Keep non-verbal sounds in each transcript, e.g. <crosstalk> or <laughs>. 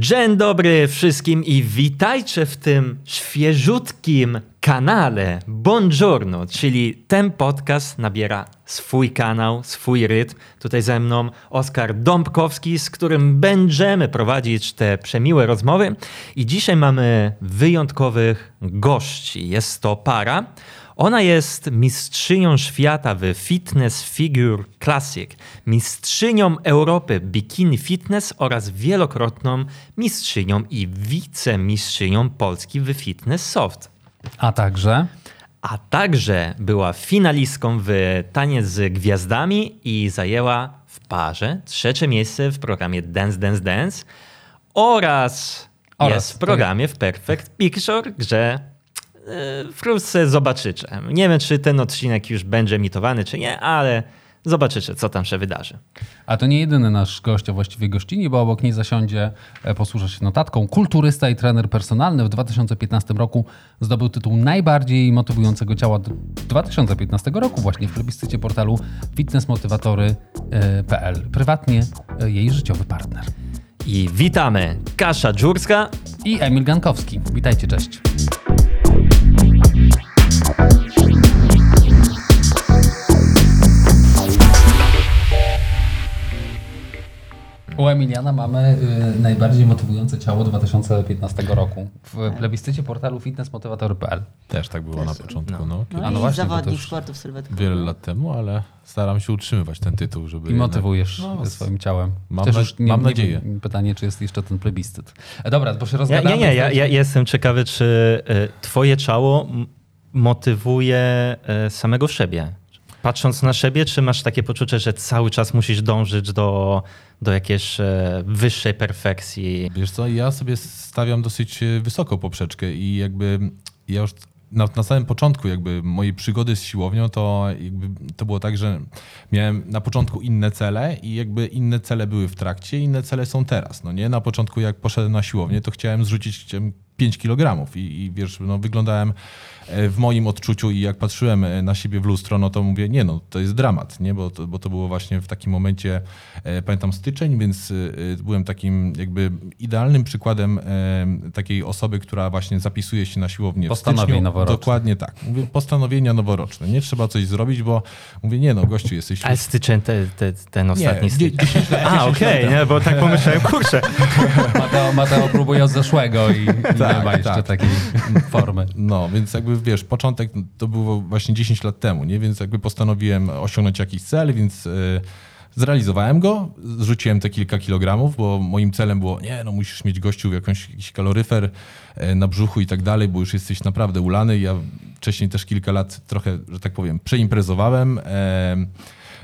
Dzień dobry wszystkim i witajcie w tym świeżutkim kanale Buongiorno, czyli ten podcast nabiera swój kanał, swój rytm. Tutaj ze mną Oskar Dąbkowski, z którym będziemy prowadzić te przemiłe rozmowy. I dzisiaj mamy wyjątkowych gości. Jest to para. Ona jest mistrzynią świata w Fitness Figure Classic, mistrzynią Europy Bikini Fitness oraz wielokrotną mistrzynią i wicemistrzynią Polski w Fitness Soft. A także A także była finalistką w Taniec z Gwiazdami i zajęła w parze trzecie miejsce w programie Dance Dance Dance oraz, Oraz, jest w tak. programie w Perfect Picture, gdzie e, wkrótce zobaczycie. Nie wiem, czy ten odcinek już będzie emitowany, czy nie, ale zobaczycie, co tam się wydarzy. A to nie jedyny nasz gość, a właściwie gościni, bo obok niej zasiądzie, e, posłużę się notatką, kulturysta i trener personalny. W 2015 roku zdobył tytuł najbardziej motywującego ciała d- 2015 roku właśnie w plebiscycie portalu fitnessmotywatory.pl. Prywatnie e, jej życiowy partner. I witamy Kasia Dżurska I Emil Gankowski. Witajcie, cześć. U Emiliana mamy y, najbardziej motywujące ciało 2015 roku w plebiscycie portalu fitnessmotywatory.pl. Też tak było na początku, no. No, A no i właśnie, to zawodnik też sportów sylwetkowych. Wiele lat temu, ale staram się utrzymywać ten tytuł, żeby... I motywujesz jednak- no, swoim ciałem. mam Chociaż na- już mam nadzieję. pytanie, czy jest jeszcze ten plebiscyt. E, Dobra, bo się Ja, rozgadamy. nie, nie, ja, ja jestem ciekawy, czy e, twoje ciało m- motywuje e, samego siebie. Patrząc na siebie, czy masz takie poczucie, że cały czas musisz dążyć do, do jakiejś e, wyższej perfekcji? Wiesz co, ja sobie stawiam dosyć e, wysoką poprzeczkę i jakby ja już na, na samym początku jakby mojej przygody z siłownią to jakby to było tak, że miałem na początku inne cele i jakby inne cele były w trakcie, inne cele są teraz. No nie, na początku jak poszedłem na siłownię, to chciałem zrzucić em, 5 kg i, i wiesz, no wyglądałem w moim odczuciu i jak patrzyłem e, na siebie w lustro, no to mówię, nie no, to jest dramat, nie? Bo, to, bo to było właśnie w takim momencie, e, pamiętam styczeń, więc e, e, byłem takim jakby idealnym przykładem e, takiej osoby, która właśnie zapisuje się na siłownię w styczniu. noworocznych. Dokładnie tak. Mówię, postanowienia noworoczne. Nie trzeba coś zrobić, bo mówię, nie no, gościu, jesteś... Ale styczeń, te, te, ten ostatni dzie- styczeń. 10 lat- A, okej, nie, bo tak pomyślałem, kurczę. Mateo, Mateo próbuje od zeszłego i, i nie Tak, ma jeszcze tak. takiej formy. No, więc jakby wiesz, początek to było właśnie 10 lat temu, nie? Więc jakby postanowiłem osiągnąć jakiś cel, więc y, zrealizowałem go, zrzuciłem te kilka kilogramów, bo moim celem było, nie, no musisz mieć gościu jakąś, jakiś kaloryfer y, na brzuchu i tak dalej, bo już jesteś naprawdę ulany. Ja wcześniej też kilka lat trochę, że tak powiem, przeimprezowałem. em,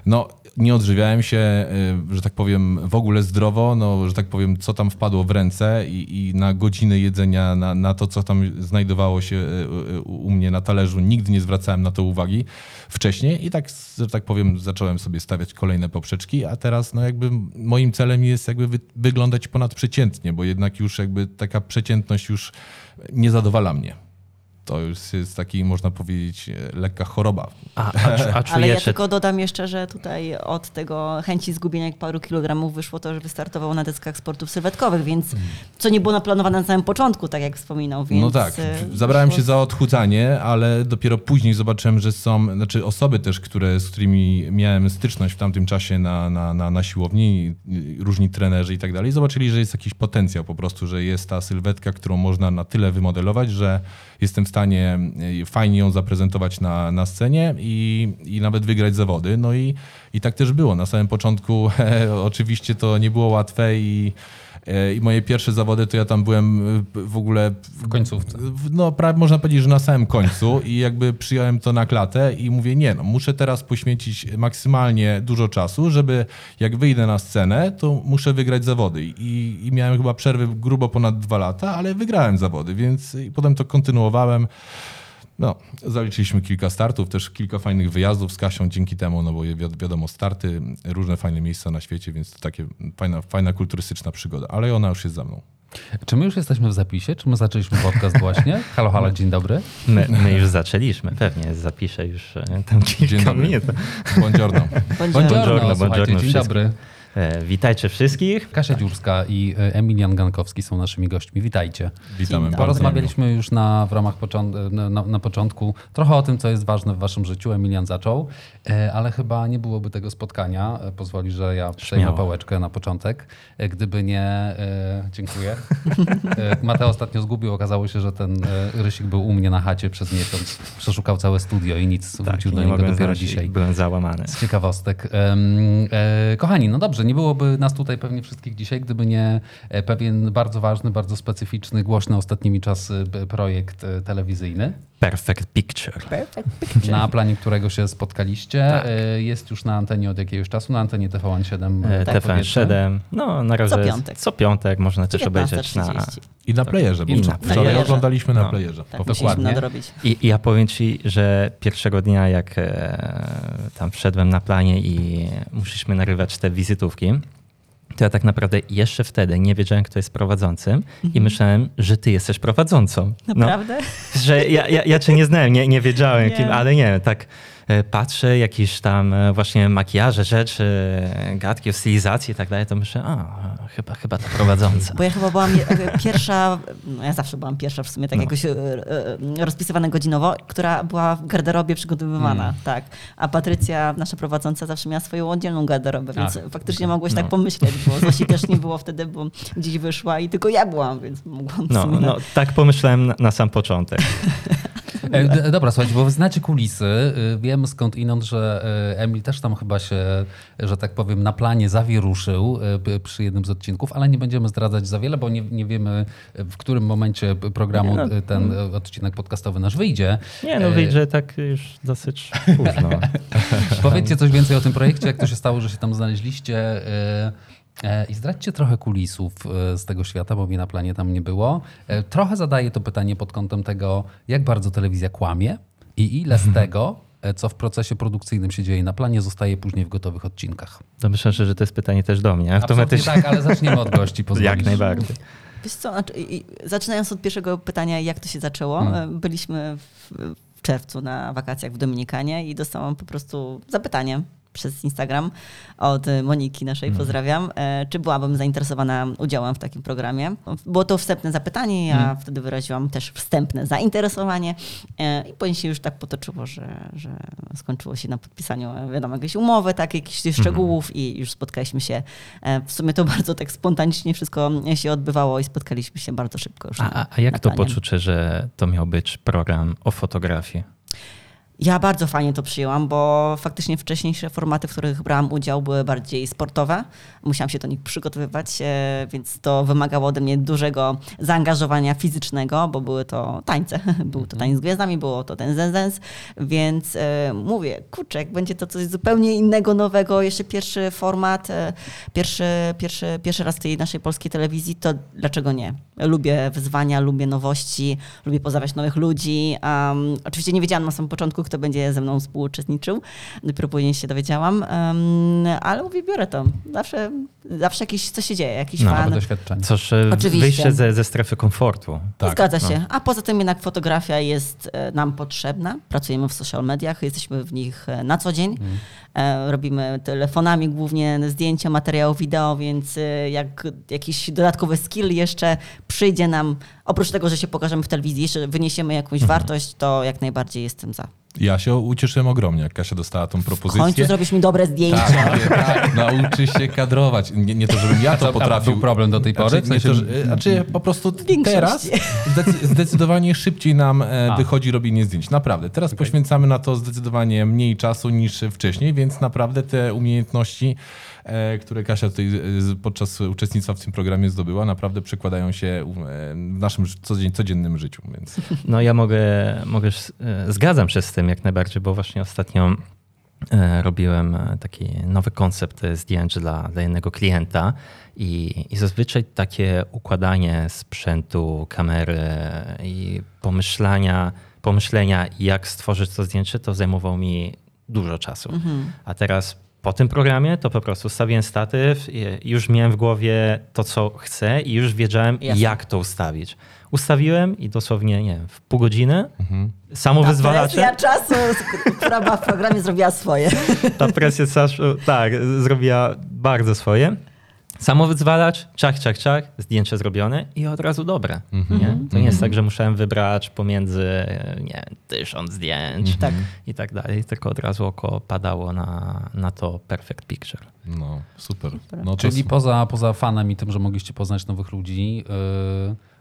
no, nie odżywiałem się, y, że tak powiem, w ogóle zdrowo, no, że tak powiem, co tam wpadło w ręce i, i na godziny jedzenia, na, na to, co tam znajdowało się y, y, u mnie na talerzu, nigdy nie zwracałem na to uwagi wcześniej i tak, że tak powiem, zacząłem sobie stawiać kolejne poprzeczki, a teraz no jakby moim celem jest jakby wy, wyglądać ponadprzeciętnie, bo jednak już jakby taka przeciętność już nie zadowala mnie. To już jest taki, można powiedzieć, e, lekka choroba. A, a, <laughs> a Ale ja tylko dodam jeszcze, że tutaj od tego chęci zgubienia paru kilogramów wyszło to, że wystartował na deskach sportów sylwetkowych, więc co nie było naplanowane na samym początku, tak jak wspominał. Więc no tak, e, zabrałem wyszło się za odchudzanie, ale dopiero później zobaczyłem, że są znaczy osoby też, które, z którymi miałem styczność w tamtym czasie na, na, na, na siłowni, różni trenerzy i tak dalej, zobaczyli, że jest jakiś potencjał po prostu, że jest ta sylwetka, którą można na tyle wymodelować, że jestem w stanie y, fajnie ją zaprezentować na, na scenie i, i nawet wygrać zawody. No i, i tak też było. Na samym początku <laughs> oczywiście to nie było łatwe i I moje pierwsze zawody to ja tam byłem e, w ogóle. W końcówce. No, prawie można powiedzieć, że na samym końcu <laughs> i jakby przyjąłem to na klatę i mówię, nie, no, muszę teraz poświęcić maksymalnie dużo czasu, żeby jak wyjdę na scenę, to muszę wygrać zawody. I, i miałem chyba przerwy grubo ponad dwa lata, ale wygrałem zawody, więc i potem to kontynuowałem. No, zaliczyliśmy kilka startów, też kilka fajnych wyjazdów z Kasią dzięki temu, no bo wi- wiadomo, starty, różne fajne miejsca na świecie, więc to takie fajna, fajna kulturystyczna przygoda, ale ona już jest za mną. Czy my już jesteśmy w zapisie? Czy my zaczęliśmy podcast właśnie? <laughs> Halo, halo, dzień dobry. my, my już zaczęliśmy, pewnie zapiszę już e, tam kilka Dzień dobry. minut. Buongiorno. <laughs> Buongiorno. Buongiorno, buongiorno dzień dobry. E, witajcie wszystkich. Kasia Dziurska i e, Emilian Gankowski są naszymi gośćmi. Witajcie. Witamy bardzo. Porozmawialiśmy już na, w ramach począ- na, na, początku trochę o tym, co jest ważne w waszym życiu. Emilian zaczął, e, ale chyba nie byłoby tego spotkania. Pozwoli, że ja przejmę Śmiało. pałeczkę na początek. Gdyby nie... Dziękuję. Mateo ostatnio zgubił. Okazało się, że ten rysik był u mnie na chacie przez miesiąc. Przeszukał całe studio i nic. Wrócił do nie niego dopiero znaleźć i dzisiaj. Byłem załamany. Z ciekawostek. Kochani, no dobrze, nie byłoby nas tutaj pewnie wszystkich dzisiaj, gdyby nie e, pewien bardzo ważny, bardzo specyficzny, głośny ostatnimi czasy b- projekt e, telewizyjny, Perfect picture. Perfect <laughs> picture. na planie którego się spotkaliście. Tak. E, Jest już na antenie od jakiegoś czasu, na antenie TVN7. E, tak powiedzmy. TVN7. No, na razie Co piątek. co piątek można też obejrzeć na... 19.30. I na playerze, bo I na wczoraj playerze. oglądaliśmy na No. playerze. Tak, Dokładnie. I, I ja powiem ci, że pierwszego dnia, jak e, tam wszedłem na planie i musieliśmy narywać te wizytówki, to ja tak naprawdę jeszcze wtedy nie wiedziałem, kto jest prowadzącym i myślałem, że ty jesteś prowadzącą. No, Naprawdę? że ja, ja, ja cię nie znałem, nie, nie wiedziałem Nie. kim, ale nie, tak patrzę, jakieś tam e, właśnie makijaże, rzeczy, e, gadki o stylizacji i tak dalej, to myślę, a, chyba, chyba ta prowadząca. Bo ja chyba byłam pierwsza, no ja zawsze byłam pierwsza w sumie, tak No. jakoś e, e, rozpisywana godzinowo, która była w garderobie przygotowywana, Mm. tak. A Patrycja, nasza prowadząca, zawsze miała swoją oddzielną garderobę, więc Ach, faktycznie mogłeś tak No. pomyśleć, bo <laughs> Zosi też nie było wtedy, bo gdzieś wyszła i tylko ja byłam, więc mogłam No, sumie... no tak pomyślałem na, na sam początek. <laughs> E, Dobra, słuchajcie, bo znacie kulisy. y, Wiem skąd inąd, że y, Emil też tam chyba się, że tak powiem, na planie zawieruszył p- przy jednym z odcinków, ale nie będziemy zdradzać za wiele, bo nie, nie wiemy w którym momencie programu Nie, no. ten y, odcinek podcastowy nasz wyjdzie. Nie, no E, wyjdzie tak już dosyć późno. <laughs> Powiedzcie coś więcej o tym projekcie, jak to się stało, że się tam znaleźliście. e, I zdradźcie trochę kulisów z tego świata, bo mnie na planie tam nie było. E, Trochę zadaję to pytanie pod kątem tego, jak bardzo telewizja kłamie i ile z tego, e, co w procesie produkcyjnym się dzieje na planie, zostaje później w gotowych odcinkach. To myślę, że to jest pytanie też do mnie. Automatycznie. tak, ale zaczniemy od gości, <laughs> pozwolisz. Jak najbardziej. Wiesz co, znaczy, zaczynając od pierwszego pytania, jak to się zaczęło, Hmm. e, byliśmy w czerwcu na wakacjach w Dominikanie i dostałam po prostu zapytanie przez Instagram od Moniki naszej, Hmm. pozdrawiam, e, czy byłabym zainteresowana udziałem w takim programie. Było to wstępne zapytanie, ja Hmm. wtedy wyraziłam też wstępne zainteresowanie e, i później się już tak potoczyło, że, że skończyło się na podpisaniu, e, wiadomo, jakiejś umowy, tak, jakichś szczegółów i już spotkaliśmy się. E, W sumie to <laughs> bardzo tak spontanicznie wszystko się odbywało i spotkaliśmy się bardzo szybko już. A, na- a, jak to poczucie, że to miał być program o fotografii? Ja bardzo fajnie to przyjęłam, bo faktycznie wcześniejsze formaty, w których brałam udział, były bardziej sportowe. Musiałam się do nich przygotowywać, e, więc to wymagało ode mnie dużego zaangażowania fizycznego, bo były to tańce. <laughs> Był to tańc z gwiazdami, było to ten zenzens, więc e, mówię, kurczę, jak będzie to coś zupełnie innego, nowego, jeszcze pierwszy format, e, pierwszy, pierwszy, pierwszy raz tej naszej polskiej telewizji, to dlaczego nie? Lubię wyzwania, lubię nowości, lubię poznawać nowych ludzi. Um, oczywiście nie wiedziałam na samym początku, kto będzie ze mną współuczestniczył. Dopiero później się dowiedziałam, um, ale mówię, biorę to. Zawsze, zawsze jakieś, co się dzieje, jakiś No, fan. doświadczenie. Coś e, Oczywiście. wyjście ze, ze strefy komfortu. Tak, Zgadza no. się. A poza tym jednak fotografia jest e, nam potrzebna. Pracujemy w social mediach, jesteśmy w nich e, na co dzień. Mhm. Robimy telefonami głównie zdjęcia, materiał wideo, więc jak jakiś dodatkowy skill jeszcze przyjdzie nam, oprócz tego, że się pokażemy w telewizji, jeszcze wyniesiemy jakąś Mhm. wartość, to jak najbardziej jestem za. Ja się ucieszyłem ogromnie, jak Kasia dostała tą W końcu propozycję. zrobisz mi dobre zdjęcia. Tak, tak, nauczy się kadrować. Nie, nie to, żebym ja to potrafił. był problem do tej pory? Znaczy, W nie to, że, znaczy po prostu teraz zdecy- zdecydowanie szybciej nam e, A. wychodzi robienie zdjęć. Naprawdę. Teraz poświęcamy na to zdecydowanie mniej czasu niż wcześniej, więc naprawdę te umiejętności, które Kasia tutaj e, podczas uczestnictwa w tym programie zdobyła, naprawdę przekładają się e, w naszym codzien- codziennym życiu. Więc <laughs> No ja mogę, mogę e, zgadzam się z tym jak najbardziej, bo właśnie ostatnio e, robiłem e, taki nowy koncept e, zdjęć dla, dla jednego klienta i, i zazwyczaj takie układanie sprzętu, kamery i pomyślenia, pomyślenia jak stworzyć to zdjęcie, to zajmowało mi dużo czasu. A teraz po tym programie to po prostu stawiłem statyw i już miałem w głowie to, co chcę i już wiedziałem, Jasne. jak to ustawić. Ustawiłem i dosłownie, nie wiem, w pół godziny samo Ta wyzwalacze, presja czasu, która była w programie, zrobiła swoje. ta presja czasu, tak, zrobiła bardzo swoje. Samowyzwalacz, czach, czach, czach, zdjęcie zrobione i od razu dobre. Mhm. Nie? To nie jest tak, że musiałem wybrać pomiędzy nie, tysiąc zdjęć Tak. i tak dalej, tylko od razu oko padało na, na to perfect picture. No, super. No, to Czyli s- poza, poza fanem i tym, że mogliście poznać nowych ludzi, yy,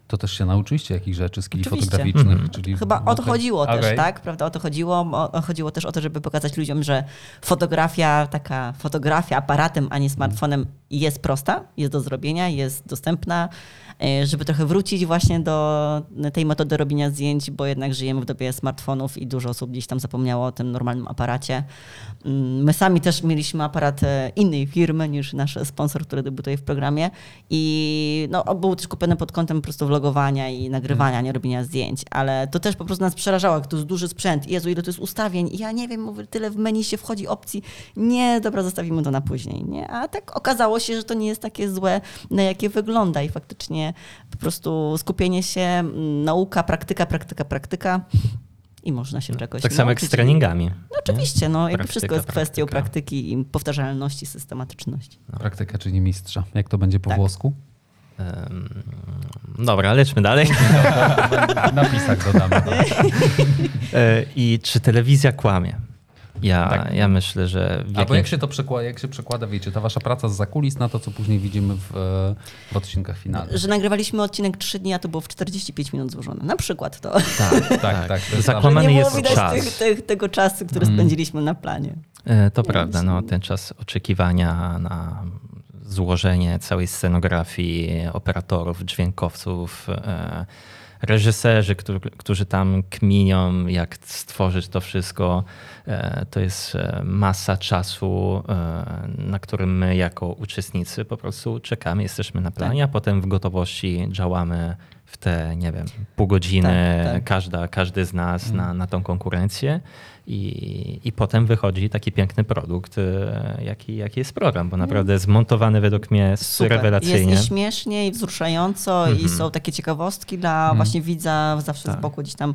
to też się nauczyliście jakichś rzeczy, skilli fotograficznych. Mhm. Czyli Chyba o to chodziło Okej. też, tak? Prawda? O to chodziło. O, chodziło też o to, żeby pokazać ludziom, że fotografia, taka fotografia aparatem, a nie smartfonem jest prosta, jest do zrobienia, jest dostępna, żeby trochę wrócić właśnie do tej metody robienia zdjęć, bo jednak żyjemy w dobie smartfonów i dużo osób gdzieś tam zapomniało o tym normalnym aparacie. Mm, My sami też mieliśmy aparat e, innej firmy niż nasz sponsor, który debiutuje w programie i no, był też kupiony pod kątem po prostu vlogowania i nagrywania, nie robienia zdjęć, ale to też po prostu nas przerażało, jak to jest duży sprzęt. Jezu, ile to jest ustawień i ja nie wiem, mówię, tyle w menu się wchodzi opcji. Nie, dobra, zostawimy to na później. Nie? A tak okazało się, że to nie jest takie złe, na jakie wygląda i faktycznie po prostu skupienie się, nauka, praktyka, praktyka, praktyka i można się czegoś Tak samo jak z treningami. No oczywiście, no jakby Praktyka, wszystko jest kwestią praktyka. praktyki i powtarzalności, systematyczności. Praktyka, czyli mistrza. Jak to będzie po Tak. włosku? Em, dobra, lećmy dalej. <laughs> W napisach dodamy. <laughs> E, I czy telewizja kłamie? Ja, Tak. ja myślę, że Albo jak jakimś... się to przekłada, jak się przekłada, wiecie, ta wasza praca z zakulis na to, co później widzimy w, e, w odcinkach finalnych. Że nagrywaliśmy odcinek 3 dni, a to było w 45 minut złożone. Na przykład to. Tak, tak, tak. To jest Zakłamany nie jest czas. tych, tych, tego czasu, który spędziliśmy na planie. E, To Ja prawda, myślę- no, ten czas oczekiwania na złożenie całej scenografii, operatorów, dźwiękowców, e, reżyserzy, którzy, którzy tam kminią, jak stworzyć to wszystko, e, to jest e, masa czasu, e, na którym my jako uczestnicy po prostu czekamy, jesteśmy na planie, a potem w gotowości działamy w te, nie wiem, pół godziny, Tak, tak. Każda, każdy z nas na, na tą konkurencję i, i potem wychodzi taki piękny produkt, e, jaki, jaki jest program, bo naprawdę zmontowany według mnie Super. rewelacyjnie. Jest i śmiesznie, i wzruszająco, i są takie ciekawostki dla właśnie widza zawsze z boku gdzieś tam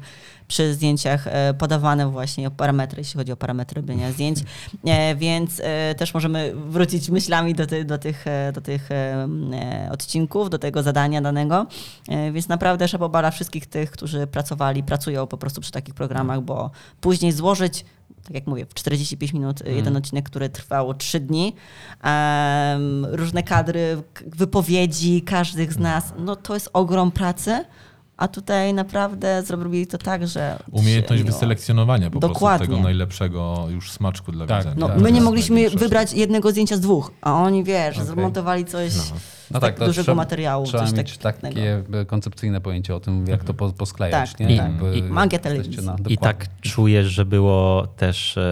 przy zdjęciach e, podawane właśnie o parametry, jeśli chodzi o parametry robienia zdjęć. E, Więc e, też możemy wrócić myślami do, ty, do tych, do tych odcinków, do tego zadania danego. Więc naprawdę szaboba dla wszystkich tych, którzy pracowali, pracują po prostu przy takich programach, bo później złożyć tak jak mówię, w 45 minut Mhm. jeden odcinek, który trwało 3 dni. Em, różne kadry, wypowiedzi każdych z nas. No to jest ogrom pracy, a tutaj naprawdę zrobili to tak, że... Umiejętność wyselekcjonowania po Dokładnie. prostu tego najlepszego już smaczku dla Tak, widzenia. No, Tak, my tak, nie tak, mogliśmy największa wybrać jednego zdjęcia z dwóch, a oni, wiesz, Okej. zmontowali coś No tak, to dużego trzeba- materiału. Trzeba coś mieć tak, takie koncepcyjne pojęcie o tym, jak to po- posklejać. Tak, nie? tak. Jakby I- magia telewizji. Na, I tak czujesz, że było też e,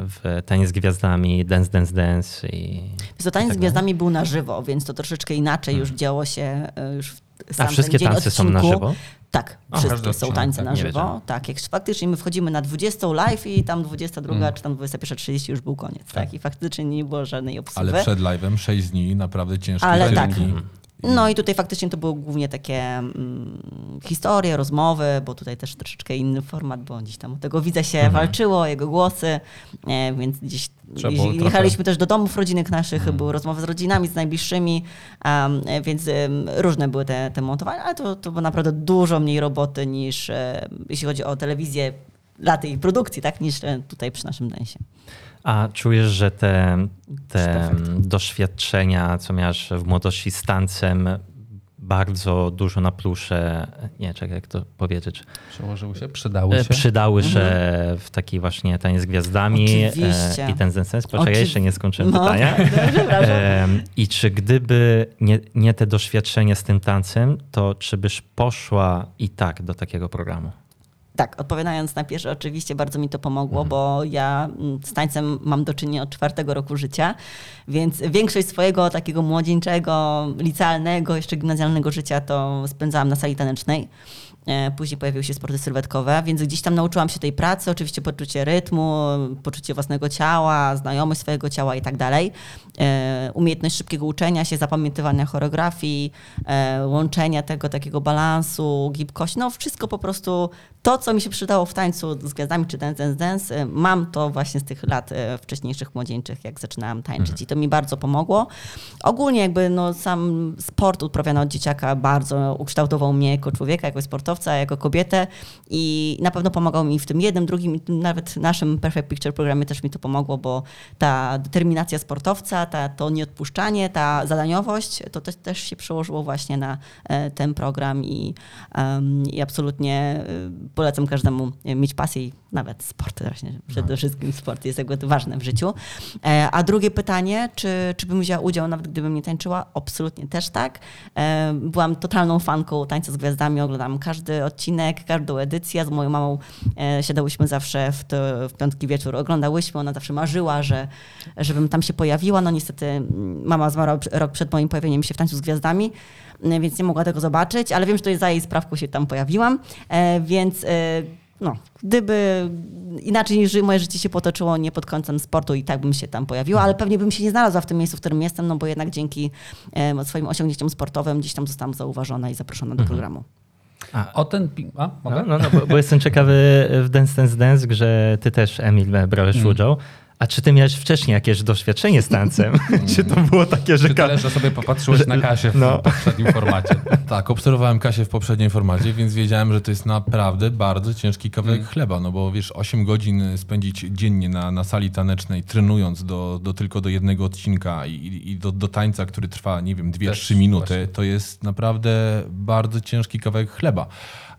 w Taniec z Gwiazdami, Dance, Dance, Dance i... To tańc tak z gwiazdami był na żywo, więc to troszeczkę inaczej już działo się e, już w A sam wszystkie ten dzień tańce są na odcinku. żywo? Tak, O, wszystkie są tańce tak, na żywo. Tak, jak faktycznie my wchodzimy na 20 live i tam 22 Mm. czy tam 21.30 już był koniec. Tak. I faktycznie nie było żadnej obsługi. Ale przed live'em 6 dni naprawdę ciężkie Ale tak. No i tutaj faktycznie to były głównie takie mm, historie, rozmowy, bo tutaj też troszeczkę inny format, bo gdzieś tam o tego widza się Mhm. walczyło, jego głosy, e, więc gdzieś jeździ- trochę- jechaliśmy też do domów rodzinnych naszych, Mhm. były rozmowy z rodzinami, z najbliższymi, um, więc em, różne były te, te montowania, ale to, to było naprawdę dużo mniej roboty niż e, jeśli chodzi o telewizję dla tej produkcji, tak, niż e, tutaj przy naszym densie. A czujesz, że te, te doświadczenia, co miałeś w młodości z tancem, bardzo dużo na plusze, nie, czekaj, jak to powiedzieć, Przełożyły się, przydały e, się. przydały się w taki właśnie taniec z gwiazdami Mhm. Oczywiście. e, i ten sens. Poczekaj, Oczywi- jeszcze nie skończyłem No, pytania. <laughs> I czy gdyby nie, nie te doświadczenia z tym tancem, to czy byś poszła i tak do takiego programu? Tak, odpowiadając na pierwsze, oczywiście bardzo mi to pomogło, bo ja mm, z tańcem mam do czynienia od czwartego roku życia, więc większość swojego takiego młodzieńczego, licealnego, jeszcze gimnazjalnego życia to spędzałam na sali tanecznej. E, Później pojawiły się sporty sylwetkowe, więc gdzieś tam nauczyłam się tej pracy, oczywiście poczucie rytmu, poczucie własnego ciała, znajomość swojego ciała i tak dalej. E, Umiejętność szybkiego uczenia się, zapamiętywania choreografii, e, łączenia tego takiego balansu, gibkości, no wszystko po prostu to, co mi się przydało w tańcu z gwiazdami czy Dance Dance Dance, mam to właśnie z tych lat wcześniejszych młodzieńczych, jak zaczynałam tańczyć Mhm. i to mi bardzo pomogło. Ogólnie jakby no, sam sport uprawiany od dzieciaka bardzo ukształtował mnie jako człowieka, jako sportowca, jako kobietę i na pewno pomagał mi w tym jednym, drugim nawet naszym Perfect Picture programie też mi to pomogło, bo ta determinacja sportowca, ta, to nieodpuszczanie, ta zadaniowość, to też, też się przełożyło właśnie na e, ten program i, em, i absolutnie e, polecam każdemu mieć pasję i nawet sport właśnie, przede wszystkim sport jest jakby to ważne w życiu. E, A drugie pytanie, czy, czy bym wzięła udział nawet gdybym nie tańczyła? Absolutnie też tak. E, Byłam totalną fanką Tańca z Gwiazdami, oglądam każdy odcinek, każdą edycję. Z moją mamą e, siadałyśmy zawsze w, to, w piątki wieczór, oglądałyśmy, ona zawsze marzyła, że, żebym tam się pojawiła. No niestety mama zmarła rok przed moim pojawieniem się w Tańcu z Gwiazdami, e, więc nie mogła tego zobaczyć, ale wiem, że to jest za jej sprawką się tam pojawiłam, E, więc e, no, gdyby inaczej niż moje życie się potoczyło nie pod kątem sportu i tak bym się tam pojawiła, ale pewnie bym się nie znalazła w tym miejscu, w którym jestem, no bo jednak dzięki e, swoim osiągnięciom sportowym gdzieś tam zostałam zauważona i zaproszona do programu. O ten... pi- A, mogę? No, no, no, bo, bo jestem ciekawy w Dance Dance Dance, że ty też, Emil, brałeś Mm. udział. A czy ty miałeś wcześniej jakieś doświadczenie z tancem? <laughs> <laughs> czy to było takie, że... Czy tyle, że sobie popatrzyłeś na Kasię w No. poprzednim formacie? <laughs> Tak, obserwowałem Kasię w poprzednim formacie, więc wiedziałem, że to jest naprawdę bardzo ciężki kawałek chleba, no bo wiesz, 8 godzin spędzić dziennie na, na sali tanecznej, trenując do, do tylko do jednego odcinka i, i do, do tańca, który trwa, nie wiem, 2-3 Też minuty, właśnie. to jest naprawdę bardzo ciężki kawałek chleba.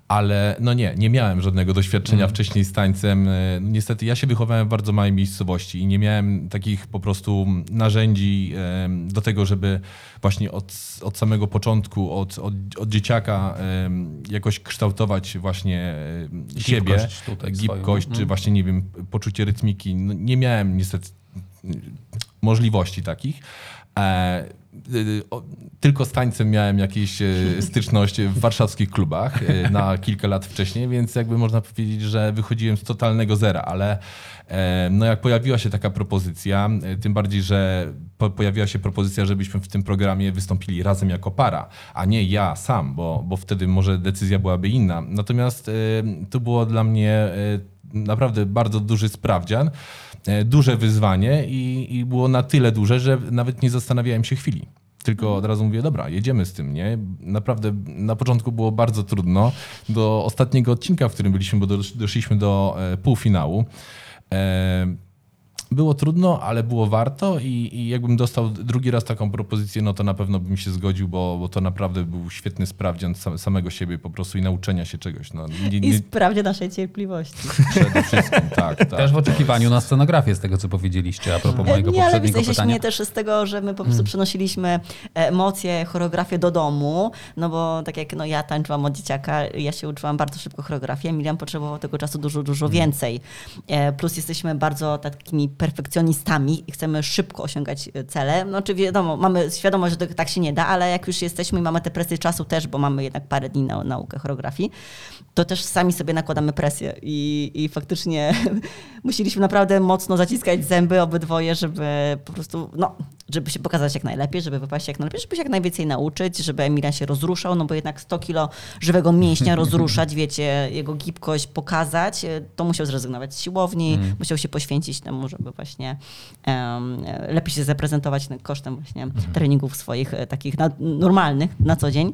Ale no nie, nie miałem żadnego doświadczenia wcześniej z tańcem. E, Niestety ja się wychowałem w bardzo małej miejscowości i nie miałem takich po prostu narzędzi do tego, żeby właśnie od, od samego początku, od, od, od dzieciaka jakoś kształtować właśnie siebie, Gibkość tutaj swoją. gibkość, czy Mhm. właśnie, nie wiem, poczucie rytmiki. No, nie miałem niestety możliwości takich. Y, tylko z tańcem miałem jakieś e, styczność w warszawskich klubach e, na <laughs> kilka lat wcześniej, więc jakby można powiedzieć, że wychodziłem z totalnego zera, ale e, no jak pojawiła się taka propozycja, e, tym bardziej, że po, pojawiła się propozycja, żebyśmy w tym programie wystąpili razem jako para, a nie ja sam, bo, bo wtedy może decyzja byłaby inna. Natomiast e, to było dla mnie naprawdę bardzo duży sprawdzian, e, duże wyzwanie i, i było na tyle duże, że nawet nie zastanawiałem się chwili. Tylko od razu mówię, dobra, jedziemy z tym, nie? Naprawdę na początku było bardzo trudno. Do ostatniego odcinka, w którym byliśmy, bo dosz- doszliśmy do e, półfinału. E, było trudno, ale było warto i, i jakbym dostał drugi raz taką propozycję, no to na pewno bym się zgodził, bo, bo to naprawdę był świetny sprawdzian sam, samego siebie po prostu i nauczenia się czegoś. No, nie, I nie, sprawdzie naszej cierpliwości. przede wszystkim, tak, tak. Też w oczekiwaniu na scenografię z tego, co powiedzieliście a propos mojego nie, ale poprzedniego się pytania. śmieję też z tego, że my po prostu przenosiliśmy emocje, choreografię do domu, no bo tak jak no, ja tańczyłam od dzieciaka, ja się uczyłam bardzo szybko choreografii, Emilian potrzebował tego czasu dużo, dużo więcej. E, Plus jesteśmy bardzo takimi perfekcjonistami i chcemy szybko osiągać e, cele. No czy wiadomo, mamy świadomość, że tak się nie da, ale jak już jesteśmy i mamy tę presję czasu też, bo mamy jednak parę dni na naukę choreografii, to też sami sobie nakładamy presję i, i faktycznie <laughs> musieliśmy naprawdę mocno zaciskać zęby obydwoje, żeby po prostu, no, żeby się pokazać jak najlepiej, żeby wypaść jak najlepiej, żeby się jak najwięcej nauczyć, żeby Emilian się rozruszał, no bo jednak 100 kilo żywego mięśnia <laughs> rozruszać, wiecie, jego gibkość pokazać, e, to musiał zrezygnować z siłowni, musiał się poświęcić temu, żeby właśnie em, lepiej się zaprezentować kosztem właśnie treningów swoich e, takich na, normalnych na co dzień,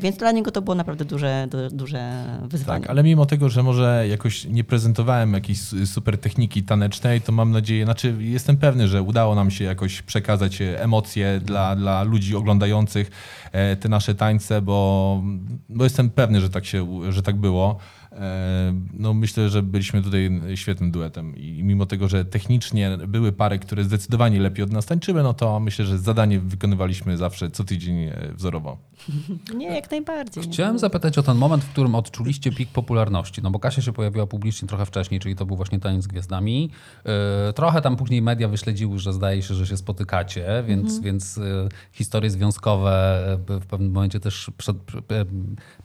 więc dla niego to było naprawdę duże, du, duże wyzwanie. Tak, ale mimo tego, że może jakoś nie prezentowałem jakiejś su- super techniki tanecznej, to mam nadzieję, znaczy jestem pewny, że udało nam się jakoś przekazać e, emocje dla, dla ludzi oglądających e, te nasze tańce, bo, bo jestem pewny, że tak, się, że tak było. E, No myślę, że byliśmy tutaj świetnym duetem i mimo tego, że technicznie były pary, które zdecydowanie lepiej od nas tańczyły, no to myślę, że zadanie wykonywaliśmy zawsze co tydzień e, wzorowo. <laughs> Nie, jak najbardziej. Chciałem zapytać o ten moment, w którym odczuliście pik popularności. No bo Kasia się pojawiła publicznie trochę wcześniej, czyli to był właśnie taniec z gwiazdami. Yy, trochę tam później media wyśledziły, że zdaje się, że się spotykacie, więc, więc yy, historie związkowe w pewnym momencie też przed, prze-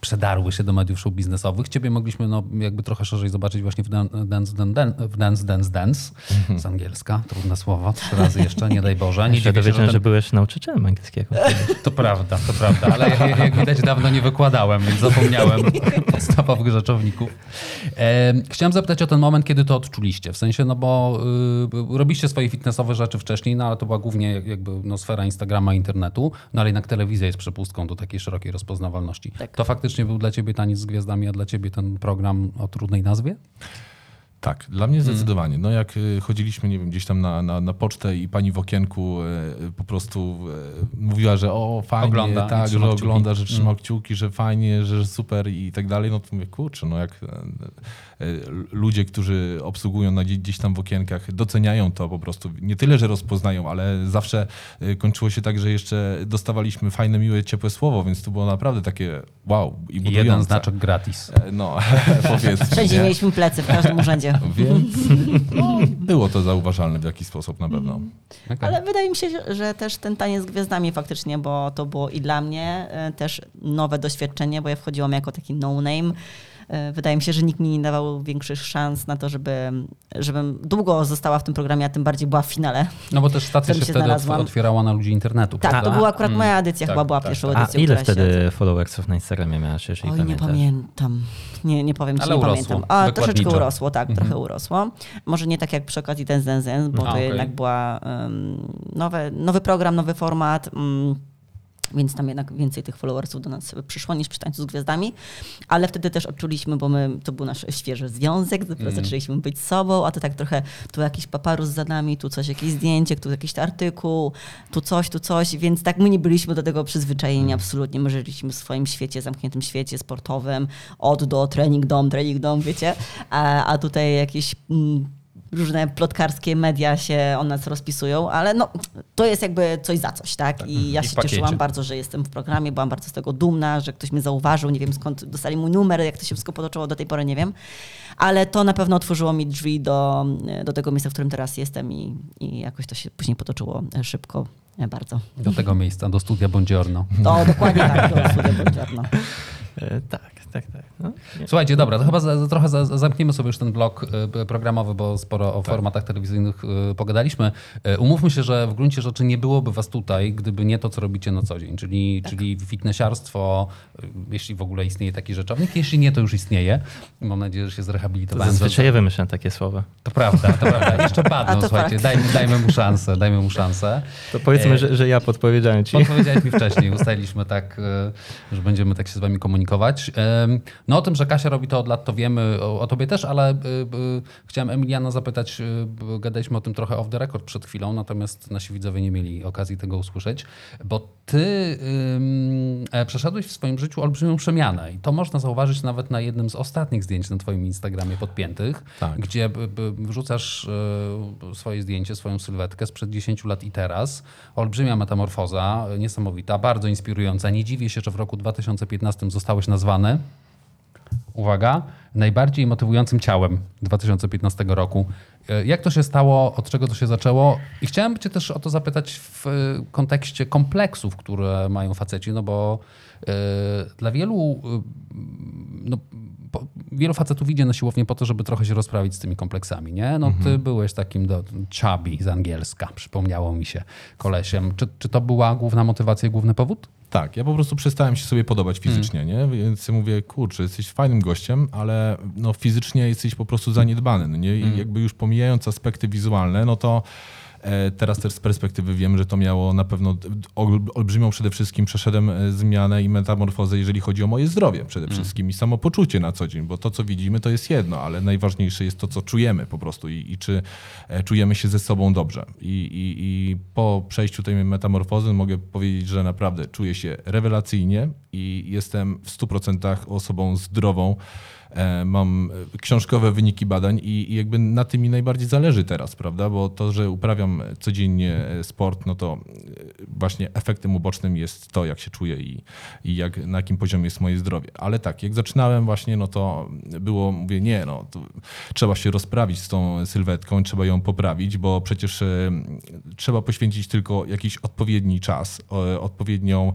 przedarły się do mediów show biznesowych. Ciebie mogliśmy no, jakby trochę szerzej zobaczyć właśnie w Dan- Dance Dance Dance, w dance, dance, dance z angielska, trudne słowo, trzy razy jeszcze, nie daj Boże. Nie się, dowiedziałem, że że ten... byłeś nauczycielem angielskiego. To prawda, to prawda, ale jak, jak widać dawno nie wykładałem, więc zapomniałem <laughs> podstawowych rzeczowników. E, chciałem zapytać o ten moment, kiedy to odczuliście, w sensie, no bo y, robiliście swoje fitnessowe rzeczy wcześniej, no ale to była głównie jakby no, sfera Instagrama, internetu, no ale jednak telewizja jest przepustką do takiej szerokiej rozpoznawalności. Tak. To faktycznie był dla ciebie taniec z gwiazdami, a dla ciebie ten program o trudnej nazwie? Tak, dla mnie zdecydowanie. No jak y, chodziliśmy, nie wiem, gdzieś tam na, na, na pocztę i pani w okienku y, po prostu y, mówiła, że o fajnie, Ogląda tak, że kciuki. ogląda, że trzyma kciuki, że fajnie, że super i tak dalej, no to mówię, kurczę, no jak ludzie, którzy obsługują na gdzieś, tam w okienkach, doceniają to po prostu. Nie tyle, że rozpoznają, ale zawsze e, kończyło się tak, że jeszcze dostawaliśmy fajne, miłe, ciepłe słowo, więc to było naprawdę takie wow i budujące. jeden znaczek gratis. E, No, <laughs> powiedzmy. Mieliśmy plecy, w każdym urzędzie. <laughs> Więc no, było to zauważalne w jakiś sposób na pewno. Okay. Ale wydaje mi się, że też ten taniec z gwiazdami faktycznie, bo to było i dla mnie e, też nowe doświadczenie, bo ja wchodziłam jako taki no-name. E, Wydaje mi się, że nikt mi nie dawał większych szans na to, żeby, żebym długo została w tym programie, a tym bardziej była w finale. No bo też stacja się się wtedy znalazłam. otwierała na ludzi internetu, Tak, prawda? to była akurat Mm. moja edycja, tak, chyba była tak, pierwszą A edycją, ile która się... wtedy followersów na Instagramie miałaś, jeżeli Oj, nie pamiętasz? pamiętam. Nie, nie powiem ci, Ale nie urosło, pamiętam. A troszeczkę urosło, tak, Mhm. trochę urosło. Może nie tak jak przy okazji ten Zen Zen, bo A, to okej. jednak była um, nowe, nowy program, nowy format. Um, więc tam jednak więcej tych followersów do nas przyszło niż przy Tańcu z Gwiazdami. Ale wtedy też odczuliśmy, bo my, to był nasz świeży związek, dopiero Mm. zaczęliśmy być sobą, a to tak trochę tu jakiś paparus za nami, tu coś, jakieś zdjęcie, tu jakiś artykuł, tu coś, tu coś, więc tak my nie byliśmy do tego przyzwyczajeni Mm. absolutnie. My żyliśmy w swoim świecie, zamkniętym świecie sportowym, od do, trening dom, trening dom, wiecie, a, a tutaj jakieś... Mm, różne plotkarskie media się o nas rozpisują, ale no, to jest jakby coś za coś, tak? I ja I w się pakiecie. cieszyłam bardzo, że jestem w programie, byłam bardzo z tego dumna, że ktoś mnie zauważył, nie wiem skąd dostali mój numer, jak to się wszystko potoczyło do tej pory, nie wiem. Ale to na pewno otworzyło mi drzwi do, do tego miejsca, w którym teraz jestem i, i jakoś to się później potoczyło szybko bardzo. Do tego miejsca, do studia Bongiorno. To dokładnie tak, do studia Buongiorno. <laughs> E, tak, tak, tak. No. Słuchajcie, dobra, to chyba za, za, trochę za, zamkniemy sobie już ten blok y, programowy, bo sporo o formatach telewizyjnych y, pogadaliśmy. Y, umówmy się, że w gruncie rzeczy nie byłoby was tutaj, gdyby nie to, co robicie na co dzień, czyli, czyli fitnessiarstwo, jeśli w ogóle istnieje taki rzeczownik. Jeśli nie, to już istnieje. Mam nadzieję, że się zrehabilitowałem. Zazwyczaj ja wymyślam takie słowa. To prawda, to prawda. Jeszcze padną, <laughs> słuchajcie, fakt. dajmy, dajmy mu szansę, dajmy mu szansę. To powiedzmy, E, że, że ja podpowiedziałem ci. Podpowiedziałeś mi wcześniej, ustaliliśmy tak, że będziemy tak się z wami komunikować. Em, No o tym, że Kasia robi to od lat, to wiemy, o, o tobie też, ale e, e, chciałem Emiliana zapytać, bo gadaliśmy o tym trochę off the record przed chwilą, natomiast nasi widzowie nie mieli okazji tego usłyszeć, bo ty e, przeszedłeś w swoim życiu olbrzymią przemianę i to można zauważyć nawet na jednym z ostatnich zdjęć na twoim Instagramie podpiętych, Tak. gdzie wrzucasz e, swoje zdjęcie, swoją sylwetkę sprzed 10 lat i teraz. Olbrzymia metamorfoza, niesamowita, bardzo inspirująca. Nie dziwię się, że w roku 2015 zostałeś nazwany, uwaga, najbardziej motywującym ciałem 2015 roku. E, Jak to się stało, od czego to się zaczęło? I chciałem cię też o to zapytać w e, kontekście kompleksów, które mają faceci, no bo e, dla wielu no, po, wielu facetów idzie na siłownię po to, żeby trochę się rozprawić z tymi kompleksami, nie? No ty byłeś takim do, chubby z angielska, przypomniało mi się kolesiem. Czy, czy to była główna motywacja i główny powód? Tak, ja po prostu przestałem się sobie podobać fizycznie, nie? Więc mówię, kurczę, jesteś fajnym gościem, ale no, fizycznie jesteś po prostu zaniedbany, no nie? I jakby już pomijając aspekty wizualne, no to teraz też z perspektywy wiem, że to miało na pewno ol- olbrzymią przede wszystkim przeszedłem e, zmianę i metamorfozę, jeżeli chodzi o moje zdrowie przede wszystkim i samopoczucie na co dzień, bo to, co widzimy, to jest jedno, ale najważniejsze jest to, co czujemy po prostu i, i czy e, czujemy się ze sobą dobrze. I, i, I po przejściu tej metamorfozy mogę powiedzieć, że naprawdę czuję się rewelacyjnie i jestem w 100% osobą zdrową. E, Mam e, książkowe wyniki badań i, jakby na tym mi najbardziej zależy teraz, prawda? Bo to, że uprawiam codziennie e, sport, no to właśnie efektem ubocznym jest to, jak się czuję i, i jak, na jakim poziomie jest moje zdrowie. Ale tak, jak zaczynałem właśnie, no to było, mówię, nie, no trzeba się rozprawić z tą sylwetką, trzeba ją poprawić, bo przecież trzeba poświęcić tylko jakiś odpowiedni czas, odpowiednią,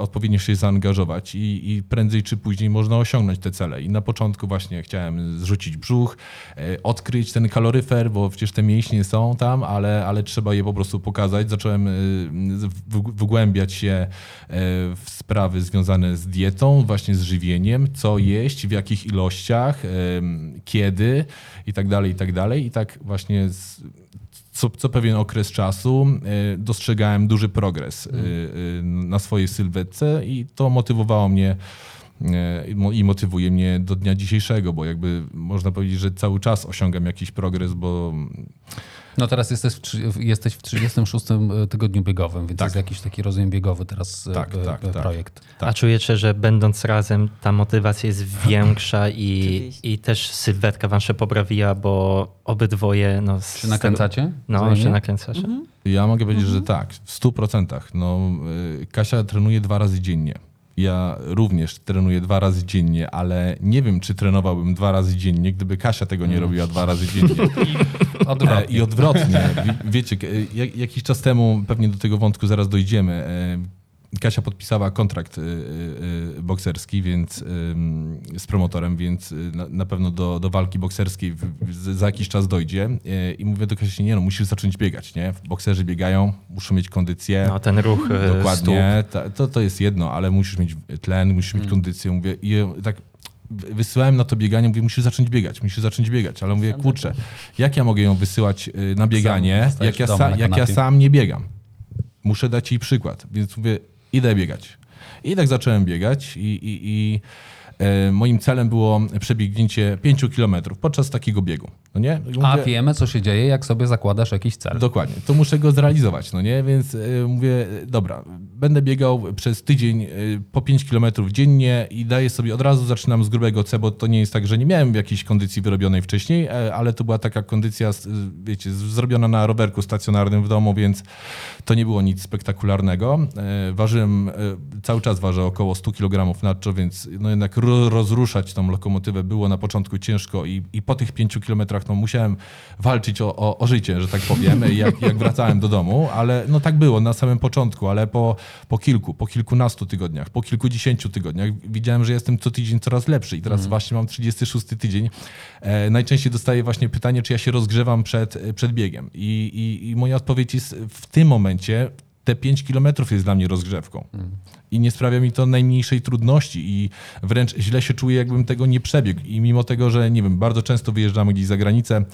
odpowiednio się zaangażować i, i prędzej czy później można osiągnąć te cele. I na początku właśnie chciałem zrzucić brzuch, e, odkryć ten kaloryfer, bo przecież te mięśnie są tam, ale, ale trzeba je po prostu pokazać. Zacząłem e, wygłębiać się e, w sprawy związane z dietą, właśnie z żywieniem, co jeść, w jakich ilościach, kiedy i tak dalej, i tak dalej. I tak właśnie z, co, co pewien okres czasu dostrzegałem duży progres e, na swojej sylwetce i to motywowało mnie i mo- i motywuje mnie do dnia dzisiejszego, bo jakby można powiedzieć, że cały czas osiągam jakiś progres, bo No teraz jesteś w, trzy- jesteś w 36 tygodniu biegowym, więc Tak. jest jakiś taki rozumiem biegowy teraz e, Tak, e, tak, e, tak. projekt. Tak. A czujecie, że będąc razem ta motywacja jest większa i, i też sylwetka wam się poprawiła, bo obydwoje... No, Czy nakręcacie? Tego, no, się nakręcacie. Ja mogę powiedzieć, że tak, w 100%. No, Kasia trenuje dwa razy dziennie. Ja również trenuję dwa razy dziennie, ale nie wiem, czy trenowałbym dwa razy dziennie, gdyby Kasia tego nie robiła dwa razy dziennie. E, <laughs> Odwrotnie. I odwrotnie. Wie- Wiecie, jak- jakiś czas temu, pewnie do tego wątku zaraz dojdziemy, e, Kasia podpisała kontrakt y, y, y, bokserski więc, z promotorem, więc na, na pewno do, do walki bokserskiej w, w, za jakiś czas dojdzie. I mówię do Kasi, nie no, musisz zacząć biegać, nie? Bokserzy biegają, muszą mieć kondycję. No, ten ruch. Dokładnie, ta, to, to jest jedno, ale musisz mieć tlen, musisz mieć kondycję. Mówię, i tak wysyłałem na to bieganie, mówię, musisz zacząć biegać, musisz zacząć biegać, ale mówię, kurczę, jak ja mogę ją wysyłać na bieganie, zostajesz jak ja, sa, jak ja sam nie biegam. Muszę dać jej przykład, więc mówię, idę biegać. I tak zacząłem biegać i, i, i moim celem było przebiegnięcie 5 kilometrów podczas takiego biegu. No nie? I A mówię- wiemy, co się dzieje, jak sobie zakładasz jakiś cel. Dokładnie, to muszę go zrealizować, no nie? Więc y, mówię, y, dobra, będę biegał przez tydzień po 5 km dziennie i daję sobie, od razu zaczynam z grubego C, bo to nie jest tak, że nie miałem jakiejś kondycji wyrobionej wcześniej, e, ale to była taka kondycja, wiecie, zrobiona na rowerku stacjonarnym w domu, więc to nie było nic spektakularnego. E, Ważyłem, e, cały czas ważę około 100 kg nadczo, więc no jednak ro, rozruszać tą lokomotywę było na początku ciężko i, i po tych 5 kilometrach no musiałem walczyć o, o, o życie, że tak powiem, jak, jak wracałem do domu, ale no tak było na samym początku, ale po, po kilku, po kilkunastu tygodniach, po kilkudziesięciu tygodniach widziałem, że jestem co tydzień coraz lepszy i teraz właśnie mam 36 tydzień. E, najczęściej dostaję właśnie pytanie, czy ja się rozgrzewam przed, przed biegiem I, i, i moja odpowiedź jest w tym momencie te 5 kilometrów jest dla mnie rozgrzewką. I nie sprawia mi to najmniejszej trudności i wręcz źle się czuję, jakbym tego nie przebiegł. I mimo tego, że nie wiem, bardzo często wyjeżdżamy gdzieś za granicę,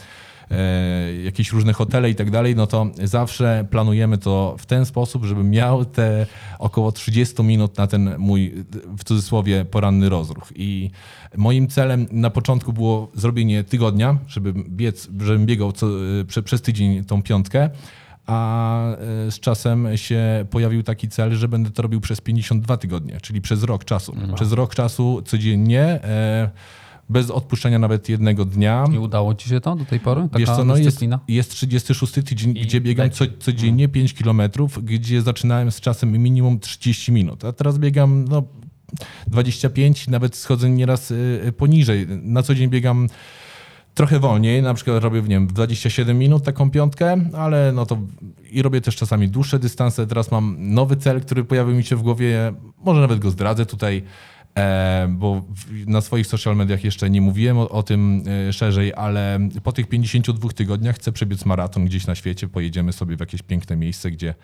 e, jakieś różne hotele i tak dalej, no to zawsze planujemy to w ten sposób, żebym miał te około 30 minut na ten mój, w cudzysłowie, poranny rozruch. I moim celem na początku było zrobienie tygodnia, żeby biec, żebym biegał co, e, prze, przez tydzień tą piątkę, a e, z czasem się pojawił taki cel, że będę to robił przez 52 tygodnie, czyli przez rok czasu. Przez rok czasu codziennie, e, bez odpuszczenia nawet jednego dnia. I udało ci się to do tej pory? Taka Wiesz co, no jest, dyscyplina? jest 36 tydzień, I gdzie biegam co, codziennie 5 kilometrów, gdzie zaczynałem z czasem minimum 30 minut, a teraz biegam no, 25, nawet schodzę nieraz y, poniżej. Na co dzień biegam trochę wolniej, na przykład robię w, nie wiem, w 27 minut taką piątkę, ale no to i robię też czasami dłuższe dystanse. Teraz mam nowy cel, który pojawił mi się w głowie, może nawet go zdradzę tutaj, e, bo na swoich social mediach jeszcze nie mówiłem o, o tym e, szerzej, ale po tych 52 tygodniach chcę przebiec maraton gdzieś na świecie, pojedziemy sobie w jakieś piękne miejsce, gdzie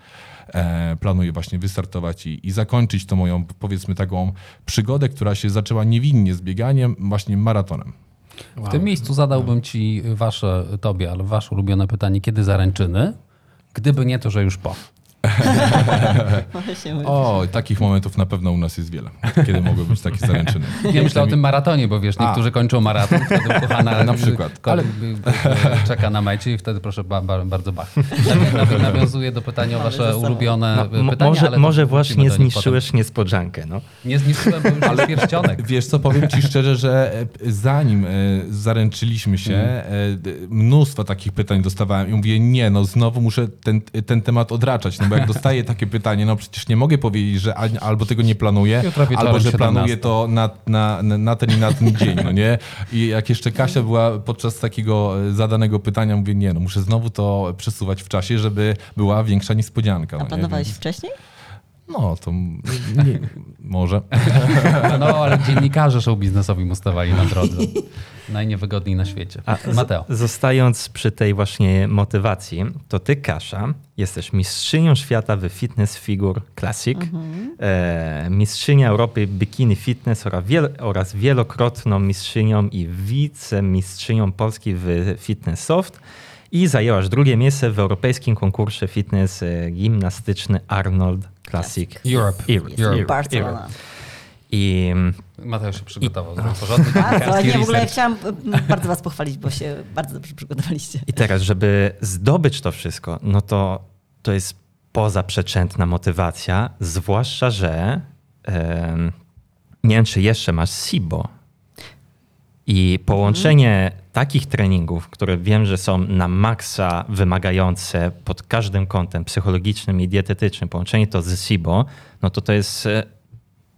e, planuję właśnie wystartować i, i zakończyć tą moją, powiedzmy, taką przygodę, która się zaczęła niewinnie z bieganiem, właśnie maratonem. W tym miejscu zadałbym ci wasze, tobie, ale wasze ulubione pytanie, kiedy zaręczyny? Gdyby nie to, że już po. <laughs> Właśnie mówię. O, takich momentów na pewno u nas jest wiele, kiedy mogły być takie zaręczyny. Ja myślę o tym maratonie, bo wiesz, niektórzy kończą maraton, wtedy kochana <laughs> Na przykład. ko- Ale- czeka na mecie i wtedy proszę ba, ba, bardzo bach. Tak, naw- nawiązuję do pytania o Ale wasze ulubione No, pytania, może ale może właśnie zniszczyłeś niespodziankę. No. potem. Nie zniszczyłem, bo już <laughs> jest pierścionek. Wiesz co, powiem ci szczerze, że e, zanim e, zaręczyliśmy się, e, d- mnóstwo takich pytań dostawałem i mówię, nie, no znowu muszę ten, ten temat odraczać, no bo jak dostaję takie pytanie, no przecież nie mogę powiedzieć, że al- albo tego nie planuję, albo że 17. planuję to na, na, na ten i na ten dzień, no nie? I jak jeszcze Kasia była podczas takiego e, zadanego pytania, mówię, nie, no muszę znowu to przesuwać w czasie, żeby była większa niespodzianka. A no nie? planowałeś Więc- wcześniej? No, to nie, <laughs> może. <laughs> No, ale dziennikarze show biznesowi mu stawali na drodze. Najniewygodniej na świecie. A Mateo. Zostając przy tej właśnie motywacji, to ty, Kasia, jesteś mistrzynią świata w fitness figure classic, e, mistrzynia Europy bikini fitness oraz, wiel, oraz wielokrotną mistrzynią i wicemistrzynią Polski w fitness soft i zajęłaś drugie miejsce w europejskim konkursie fitness e, gimnastyczny Arnold Classic. Europe. Europe. Europe. Barcelona. I mm, Mateusz się przygotował, zrobił porządny <laughs> Bardzo, dziennikarski nie, w ogóle chciałam m, bardzo was pochwalić, bo się bardzo dobrze przygotowaliście. I teraz, żeby zdobyć to wszystko, no to to jest pozaprzeczętna motywacja, zwłaszcza, że em, nie wiem, czy jeszcze masz SIBO. I połączenie takich treningów, które wiem, że są na maksa wymagające pod każdym kątem psychologicznym i dietetycznym, połączenie to z SIBO, no to to jest e,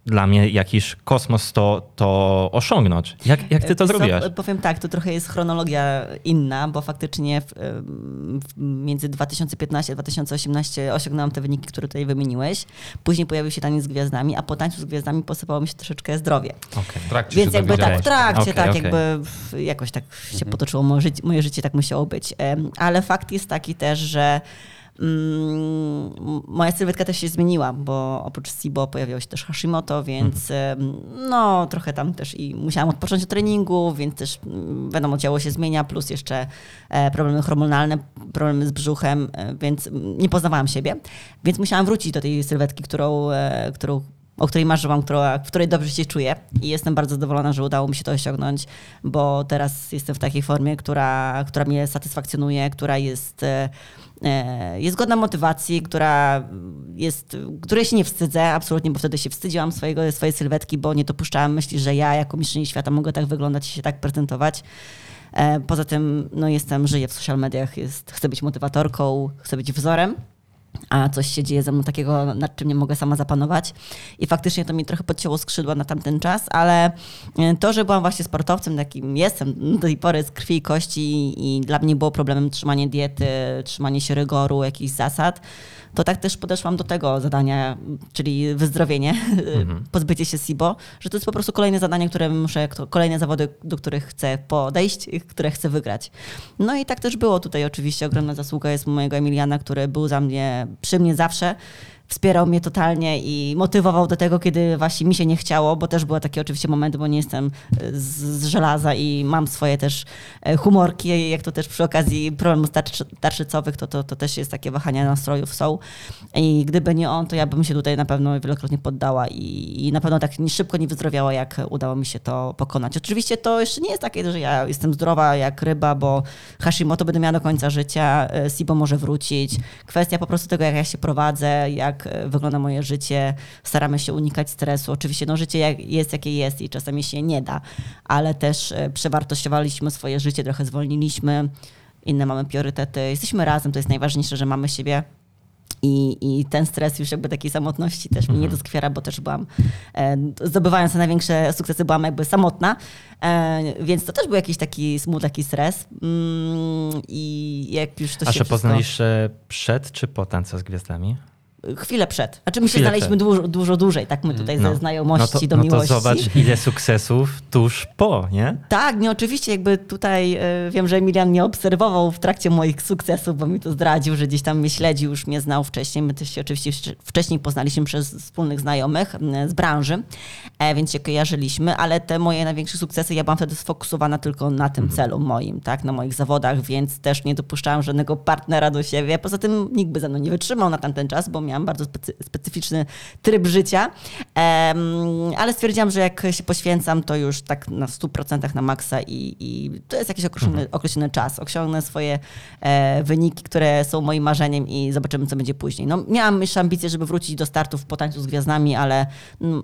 dla mnie jakiś kosmos to, to osiągnąć. Jak, jak ty to zrobiłaś? Powiem tak, to trochę jest chronologia inna, bo faktycznie w, w, między 2015 a 2018 osiągnęłam te wyniki, które tutaj wymieniłeś. Później pojawił się taniec z gwiazdami, a po tańcu z gwiazdami posypało mi się troszeczkę zdrowie. Okej. W trakcie Więc się jakby tak w trakcie, Okej, tak okej. jakby w- jakoś tak się potoczyło moje życie, moje życie, tak musiało być. Ale fakt jest taki też, że moja sylwetka też się zmieniła, bo oprócz SIBO pojawiło się też Hashimoto, więc em, no trochę tam też i musiałam odpocząć od treningu, więc też mm, wiadomo, ciało się zmienia, plus jeszcze e, problemy hormonalne, problemy z brzuchem, e, więc mm, nie poznawałam siebie, więc musiałam wrócić do tej sylwetki, którą, e, którą o której marzyłam, która, w której dobrze się czuję i jestem bardzo zadowolona, że udało mi się to osiągnąć, bo teraz jestem w takiej formie, która, która mnie satysfakcjonuje, która jest, e, e, jest godna motywacji, która jest, której się nie wstydzę, absolutnie, bo wtedy się wstydziłam swojego, swojej sylwetki, bo nie dopuszczałam myśli, że ja jako mistrzyni świata mogę tak wyglądać i się tak prezentować. E, Poza tym no jestem, żyję w social mediach, jest, chcę być motywatorką, chcę być wzorem a coś się dzieje ze mną takiego, nad czym nie mogę sama zapanować. I faktycznie to mi trochę podcięło skrzydła na tamten czas, ale e, to, że byłam właśnie sportowcem, takim jestem do tej pory z krwi i kości i dla mnie było problemem trzymanie diety, trzymanie się rygoru, jakichś zasad, to tak też podeszłam do tego zadania, czyli wyzdrowienie, <laughs> pozbycie się SIBO, że to jest po prostu kolejne zadanie, które muszę, kolejne zawody, do których chcę podejść, które chcę wygrać. No i tak też było tutaj oczywiście. Ogromna zasługa jest mojego Emiliana, który był za mnie, przy mnie zawsze. Wspierał mnie totalnie i motywował do tego, kiedy właśnie mi się nie chciało, bo też były takie oczywiście momenty, bo nie jestem z, z żelaza i mam swoje też e, humorki, jak to też przy okazji problemów tarczy, tarczycowych, to, to, to też jest takie wahania nastrojów są. I gdyby nie on, to ja bym się tutaj na pewno wielokrotnie poddała i, i na pewno tak szybko nie wyzdrowiała, jak udało mi się to pokonać. Oczywiście to jeszcze nie jest takie, że ja jestem zdrowa jak ryba, bo Hashimoto będę miała do końca życia, e, SIBO może wrócić. Kwestia po prostu tego, jak ja się prowadzę, jak e, wygląda moje życie. Staramy się unikać stresu. Oczywiście no, życie jest jakie jest i czasami się nie da, ale też e, przewartościowaliśmy swoje życie, trochę zwolniliśmy, inne mamy priorytety. Jesteśmy razem, to jest najważniejsze, że mamy siebie. I, I ten stres już jakby takiej samotności też mnie nie doskwiera, bo też byłam, e, zdobywając te największe sukcesy, byłam jakby samotna, e, więc to też był jakiś taki smutek i stres. Mm, I jak już to A się się wszystko... poznaliście przed czy po Tańca z Gwiazdami? Chwilę przed. Znaczy my się przed. dużo, dużo dłużej, tak my tutaj ze znajomości no to, do no miłości. to zobacz, ile sukcesów tuż po, nie? Tak, nie, oczywiście jakby tutaj e, wiem, że Emilian mnie obserwował w trakcie moich sukcesów, bo mi to zdradził, że gdzieś tam mnie śledził, już mnie znał wcześniej. My też się oczywiście wcześniej poznaliśmy przez wspólnych znajomych z branży, e, więc się kojarzyliśmy, ale te moje największe sukcesy, ja byłam wtedy sfokusowana tylko na tym celu moim, tak, na moich zawodach, więc też nie dopuszczałam żadnego partnera do siebie. Poza tym nikt by ze mną nie wytrzymał na tamten czas, bo miałam bardzo specy specyficzny tryb życia, ale stwierdziłam, że jak się poświęcam, to już tak na 100% na maksa i, i to jest jakiś określony, określony czas. Osiągnę swoje e, wyniki, które są moim marzeniem i zobaczymy, co będzie później. No, miałam jeszcze ambicje, żeby wrócić do startów po tańcu z gwiazdami, ale mm,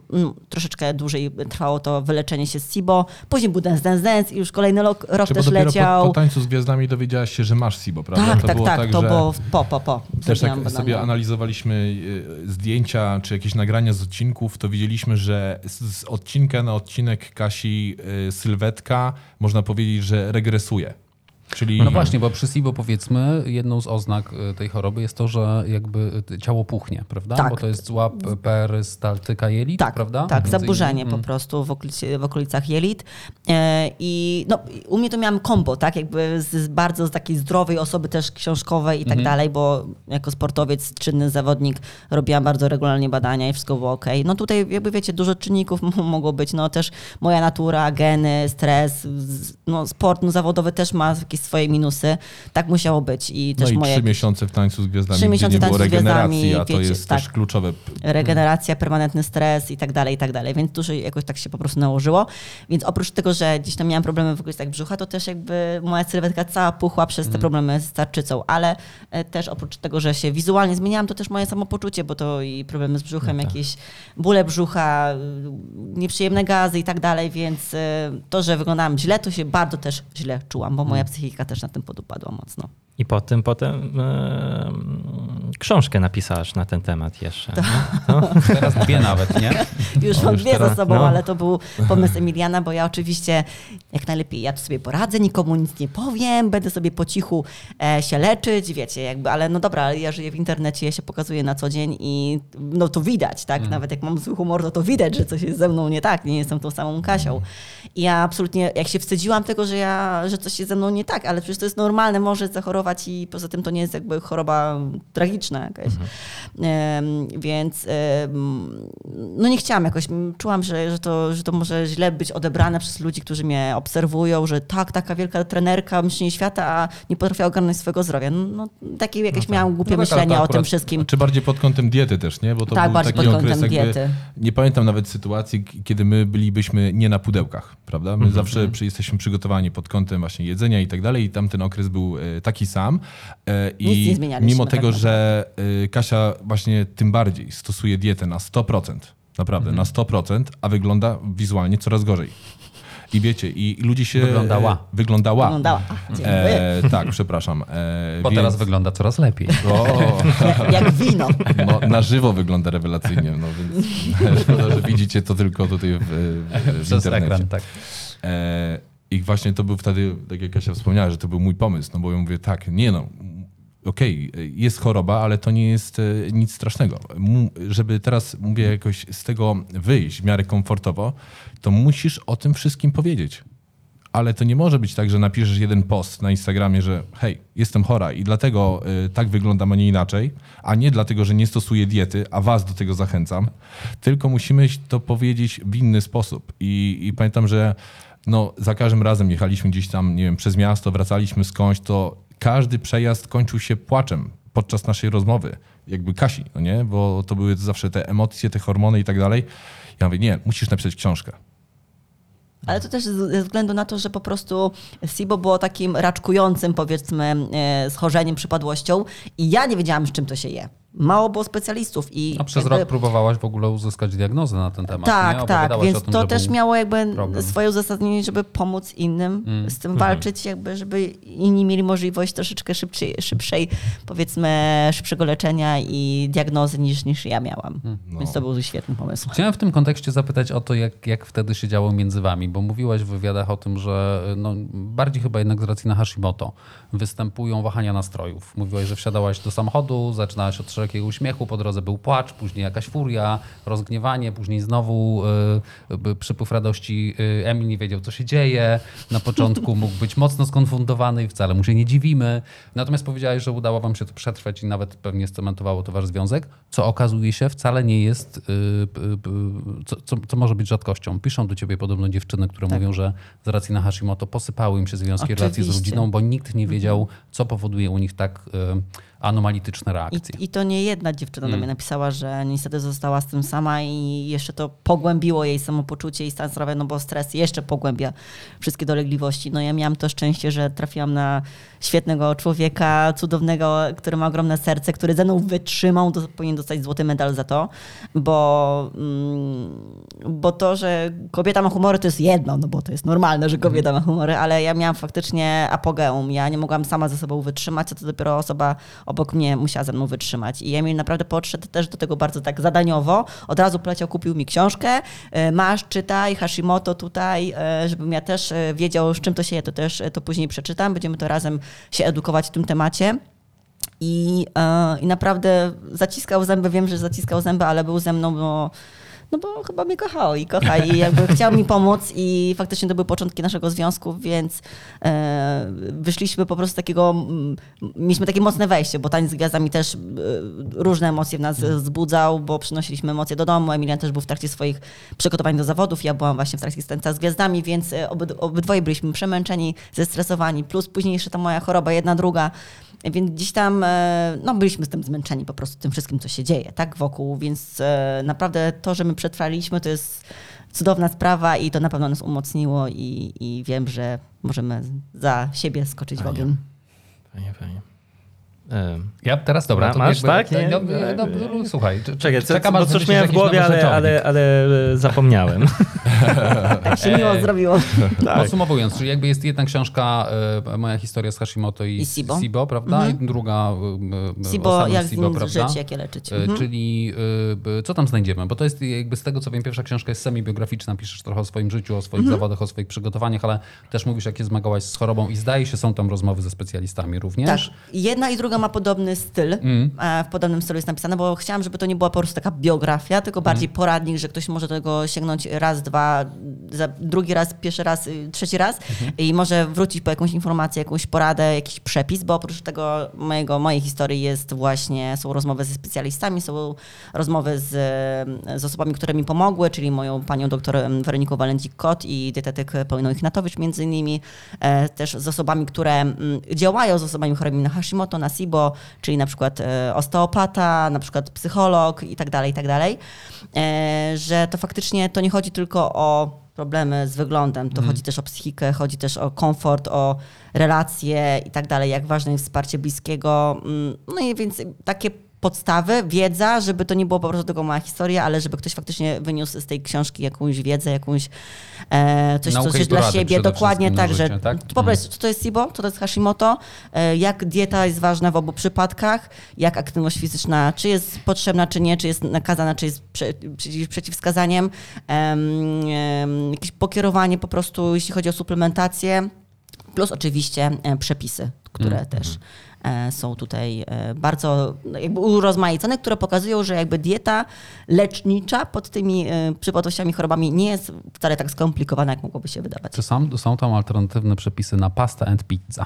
troszeczkę dłużej trwało to wyleczenie się z SIBO. Później był Dance Dance Dance i już kolejny rok, rok Czy też leciał. po, po tańcu z gwiazdami dowiedziałaś się, że masz SIBO, prawda? tak, to tak, było tak, to było po, po, po. Też tak sobie analizowaliśmy zdjęcia czy jakieś nagrania z odcinków, to widzieliśmy, że z, z odcinka na odcinek Kasi y, sylwetka można powiedzieć, że regresuje. Czyli No właśnie, bo przy SIBO powiedzmy, jedną z oznak y, tej choroby jest to, że jakby y, ciało puchnie, prawda? Tak. Bo to jest zła perystaltyka jelit, Tak, prawda? tak, Między zaburzenie innymi. po Mm. prostu w, okolicy, w okolicach jelit. E, I no, u mnie to miałam kombo, tak, jakby z, z bardzo z takiej zdrowej osoby też książkowej i tak Mhm. dalej, bo jako sportowiec, czynny zawodnik robiłam bardzo regularnie badania i wszystko było ok. No tutaj jakby wiecie, dużo czynników <laughs> mogło być, no też moja natura, geny, stres, no sport no, zawodowy też ma jakieś swoje minusy. Tak musiało być i no też i moje trzy miesiące w tańcu z gwiazdami, Trzy miesiące nie było tańcu z regeneracji, gwiazdami, a to wiecie, jest tak. też kluczowe. regeneracja, permanentny stres i tak dalej, i tak dalej. Więc dużo jakoś tak się po prostu nałożyło. Więc oprócz tego, że gdzieś tam miałam problemy w okolicach brzucha, to też jakby moja sylwetka cała puchła przez te problemy z tarczycą. Ale e, też oprócz tego, że się wizualnie zmieniałam, to też moje samopoczucie, bo to i problemy z brzuchem, jakieś bóle brzucha, y, nieprzyjemne gazy i tak dalej. Więc e, to, że wyglądałam źle, to się bardzo też źle czułam, bo moja psychika też na tym podupadła mocno. I po tym potem e, książkę napisałaś na ten temat jeszcze. Tak. nie? <laughs> Teraz dwie nawet, nie? Już No, mam dwie za teraz, sobą, no. ale to był pomysł Emiliana, bo ja oczywiście jak najlepiej ja tu sobie poradzę, nikomu nic nie powiem, będę sobie po cichu e, się leczyć, wiecie, jakby, ale no dobra, ale ja żyję w internecie, ja się pokazuję na co dzień i no to widać, tak? Nawet jak mam zły humor, to to widać, że coś jest ze mną nie tak, nie jestem tą samą Kasią. I ja absolutnie, jak się wstydziłam tego, że ja, że coś jest ze mną nie tak, ale przecież to jest normalne, może zachorować i poza tym to nie jest jakby choroba tragiczna jakaś. Em, więc no nie chciałam jakoś, czułam, że, że, to, że to może źle być odebrane przez ludzi, którzy mnie obserwują, że tak, taka wielka trenerka, mistrzyni świata, a nie potrafiła ogarnąć swojego zdrowia. No, no takie jakieś miałam głupie No tak, myślenie o tym wszystkim. Czy bardziej pod kątem diety też, nie? Bo to Tak, był bardziej taki pod okres kątem jakby, diety. Nie pamiętam nawet sytuacji, kiedy my byliśmy nie na pudełkach, prawda? My Mhm. zawsze przy, jesteśmy przygotowani pod kątem właśnie jedzenia i tak dalej i tam ten okres był e, taki sam. E, I mimo tego, naprawdę. że e, Kasia właśnie tym bardziej stosuje dietę na 100%, naprawdę Mhm. na 100%, a wygląda wizualnie coraz gorzej. I wiecie, i ludzie się... Wyglądała. e, Wyglądała. Wyglądała. Dziękuję. E, tak, przepraszam. E, Bo więc- teraz wygląda coraz lepiej. <laughs> O, Jak wino. no, na żywo wygląda rewelacyjnie, no więc <laughs> szkoda, że widzicie to tylko tutaj w, w, w Przez internecie. ekran, tak. E, I właśnie to był wtedy, tak jak Kasia wspomniała, że to był mój pomysł, no bo ja mówię, tak, nie no, okej, jest choroba, ale to nie jest e, nic strasznego. Żeby teraz, mówię, jakoś z tego wyjść w miarę komfortowo, to musisz o tym wszystkim powiedzieć. Ale to nie może być tak, że napiszesz jeden post na Instagramie, że hej, jestem chora i dlatego y, tak wyglądam, a nie inaczej, a nie dlatego, że nie stosuję diety, a was do tego zachęcam, tylko musimy to powiedzieć w inny sposób. I, i pamiętam, że no, za każdym razem jechaliśmy gdzieś tam, nie wiem, przez miasto, wracaliśmy skądś, to każdy przejazd kończył się płaczem podczas naszej rozmowy. Jakby Kasi, no nie? Bo to były zawsze te emocje, te hormony i tak dalej. Ja mówię, nie, musisz napisać książkę. Ale to też ze względu na to, że po prostu SIBO było takim raczkującym, powiedzmy, e, schorzeniem, przypadłością i ja nie wiedziałam, z czym to się je. Mało było specjalistów i A przez jakby- rok próbowałaś w ogóle uzyskać diagnozę na ten temat. nie? Tak, tak, Opowiadałaś więc tym, to też miało jakby problem. swoje uzasadnienie, żeby pomóc innym Mm. z tym walczyć, jakby żeby inni mieli możliwość troszeczkę szybciej, szybszej, powiedzmy, szybszego leczenia i diagnozy niż, niż ja miałam. Mm. Więc to był świetny pomysł. Chciałem w tym kontekście zapytać o to, jak, jak wtedy się działo między wami, bo mówiłaś w wywiadach o tym, że no, bardziej chyba jednak z racji na Hashimoto występują wahania nastrojów. Mówiłaś, że wsiadałaś do samochodu, zaczynałaś od szerokiego uśmiechu, po drodze był płacz, później jakaś furia, rozgniewanie, później znowu y, przypływ radości. Y, Emil nie wiedział, co się dzieje. Na początku <laughs> mógł być mocno skonfundowany i wcale mu się nie dziwimy. Natomiast powiedziałaś, że udało wam się to przetrwać i nawet pewnie scementowało to wasz związek, co okazuje się wcale nie jest, y, y, co, co, co może być rzadkością. Piszą do ciebie podobno dziewczyny, które mówią, że z racji na Hashimoto posypały im się związki relacji z Oczywiście. rodziną, bo nikt nie wiedział, co powoduje u nich tak anomatyczne reakcje. I, I to nie jedna dziewczyna Mm. do mnie napisała, że niestety została z tym sama i jeszcze to pogłębiło jej samopoczucie i stan zdrowia, no bo stres jeszcze pogłębia wszystkie dolegliwości. No ja miałam to szczęście, że trafiłam na świetnego człowieka, cudownego, który ma ogromne serce, który ze mną wytrzymał, to powinien dostać złoty medal za to, bo, mm, bo to, że kobieta ma humory to jest jedno, no bo to jest normalne, że kobieta ma humory, ale ja miałam faktycznie apogeum. Ja nie mogłam sama ze sobą wytrzymać, a to dopiero osoba obok mnie musiała ze mną wytrzymać. I Emil naprawdę podszedł też do tego bardzo tak zadaniowo. Od razu poleciał, kupił mi książkę, e, masz, czytaj, Hashimoto tutaj, e, żebym ja też e, wiedział, z czym to się je, to też to później przeczytam. Będziemy to razem się edukować w tym temacie. I, I naprawdę zaciskał zęby, wiem, że zaciskał zęby, ale był ze mną, bo, no bo chyba mnie kochał i kocha i jakby chciał mi pomóc i faktycznie to były początki naszego związku, więc e, wyszliśmy po prostu takiego, mieliśmy takie mocne wejście, bo taniec z gwiazdami też e, różne emocje w nas wzbudzał, bo przynosiliśmy emocje do domu, Emilian też był w trakcie swoich przygotowań do zawodów, ja byłam właśnie w trakcie tańca z gwiazdami, więc e, obyd- obydwoje byliśmy przemęczeni, zestresowani, plus później jeszcze ta moja choroba, jedna, druga, więc gdzieś tam e, no, byliśmy z tym zmęczeni po prostu tym wszystkim, co się dzieje tak wokół, więc e, naprawdę to, że my przetrwaliśmy, to jest cudowna sprawa i to na pewno nas umocniło i, i wiem, że możemy za siebie skoczyć w Fajnie. ogień. Fajnie, fajnie. Em, Ja teraz, dobra. Ma- to masz, tak? Nie, no, no, no, słuchaj, Czekaj, czekam, coś miałem w głowie, ale, ale, ale e, zapomniałem. <laughs> Tak się miło zrobiło. <laughs> tak. Podsumowując, czyli jakby jest jedna książka, e, moja historia z Hashimoto i, I Sibo. Sibo prawda? I druga e, e, Sibo, jak z Sibo, nim prawda? żyć, jak je leczyć. E, Mhm. Czyli e, co tam znajdziemy? Bo to jest jakby z tego, co wiem, pierwsza książka jest semi-biograficzna, piszesz trochę o swoim życiu, o swoich Mhm. zawodach, o swoich przygotowaniach, ale też mówisz, jakie zmagałaś z chorobą i zdaje się, są tam rozmowy ze specjalistami również. Tak, jedna i druga ma podobny styl. E, W podobnym stylu jest napisane, bo chciałam, żeby to nie była po prostu taka biografia, tylko bardziej poradnik, że ktoś może do tego sięgnąć raz, dwa, drugi raz, pierwszy raz, y, trzeci raz i może wrócić po jakąś informację, jakąś poradę, jakiś przepis, bo oprócz tego mojego, mojej historii jest właśnie, są rozmowy ze specjalistami, są rozmowy z, z osobami, które mi pomogły, czyli moją panią doktor Weroniką Walencik-Kot i dietetyk Pauliną Ighnatowicz między innymi, e, też z osobami, które mm, działają z osobami chorymi na Hashimoto, na SIBO, czyli na przykład e, osteopata, na przykład psycholog i tak dalej, i tak dalej, E, że to faktycznie to nie chodzi tylko o problemy z wyglądem, to chodzi też o psychikę, chodzi też o komfort, o relacje i tak dalej, jak ważne jest wsparcie bliskiego. Mm, No i więc takie podstawy, wiedza, żeby to nie było po prostu tylko mała historia, ale żeby ktoś faktycznie wyniósł z tej książki jakąś wiedzę, jakąś e, coś, Naukę coś dla siebie, dokładnie tak, że życie, tak? po prostu, co to jest SIBO, co to jest Hashimoto, e, jak dieta jest ważna w obu przypadkach, jak aktywność fizyczna, czy jest potrzebna, czy nie, czy jest nakazana, czy jest prze, przeciw, przeciwwskazaniem, em, em, jakieś pokierowanie po prostu, jeśli chodzi o suplementację, plus oczywiście e, przepisy, które Mm, też e, są tutaj e, bardzo no, jakby urozmaicone, które pokazują, że jakby dieta lecznicza pod tymi e, przypadłościami, chorobami nie jest wcale tak skomplikowana, jak mogłoby się wydawać. Czy są, są tam alternatywne przepisy na pasta and pizza?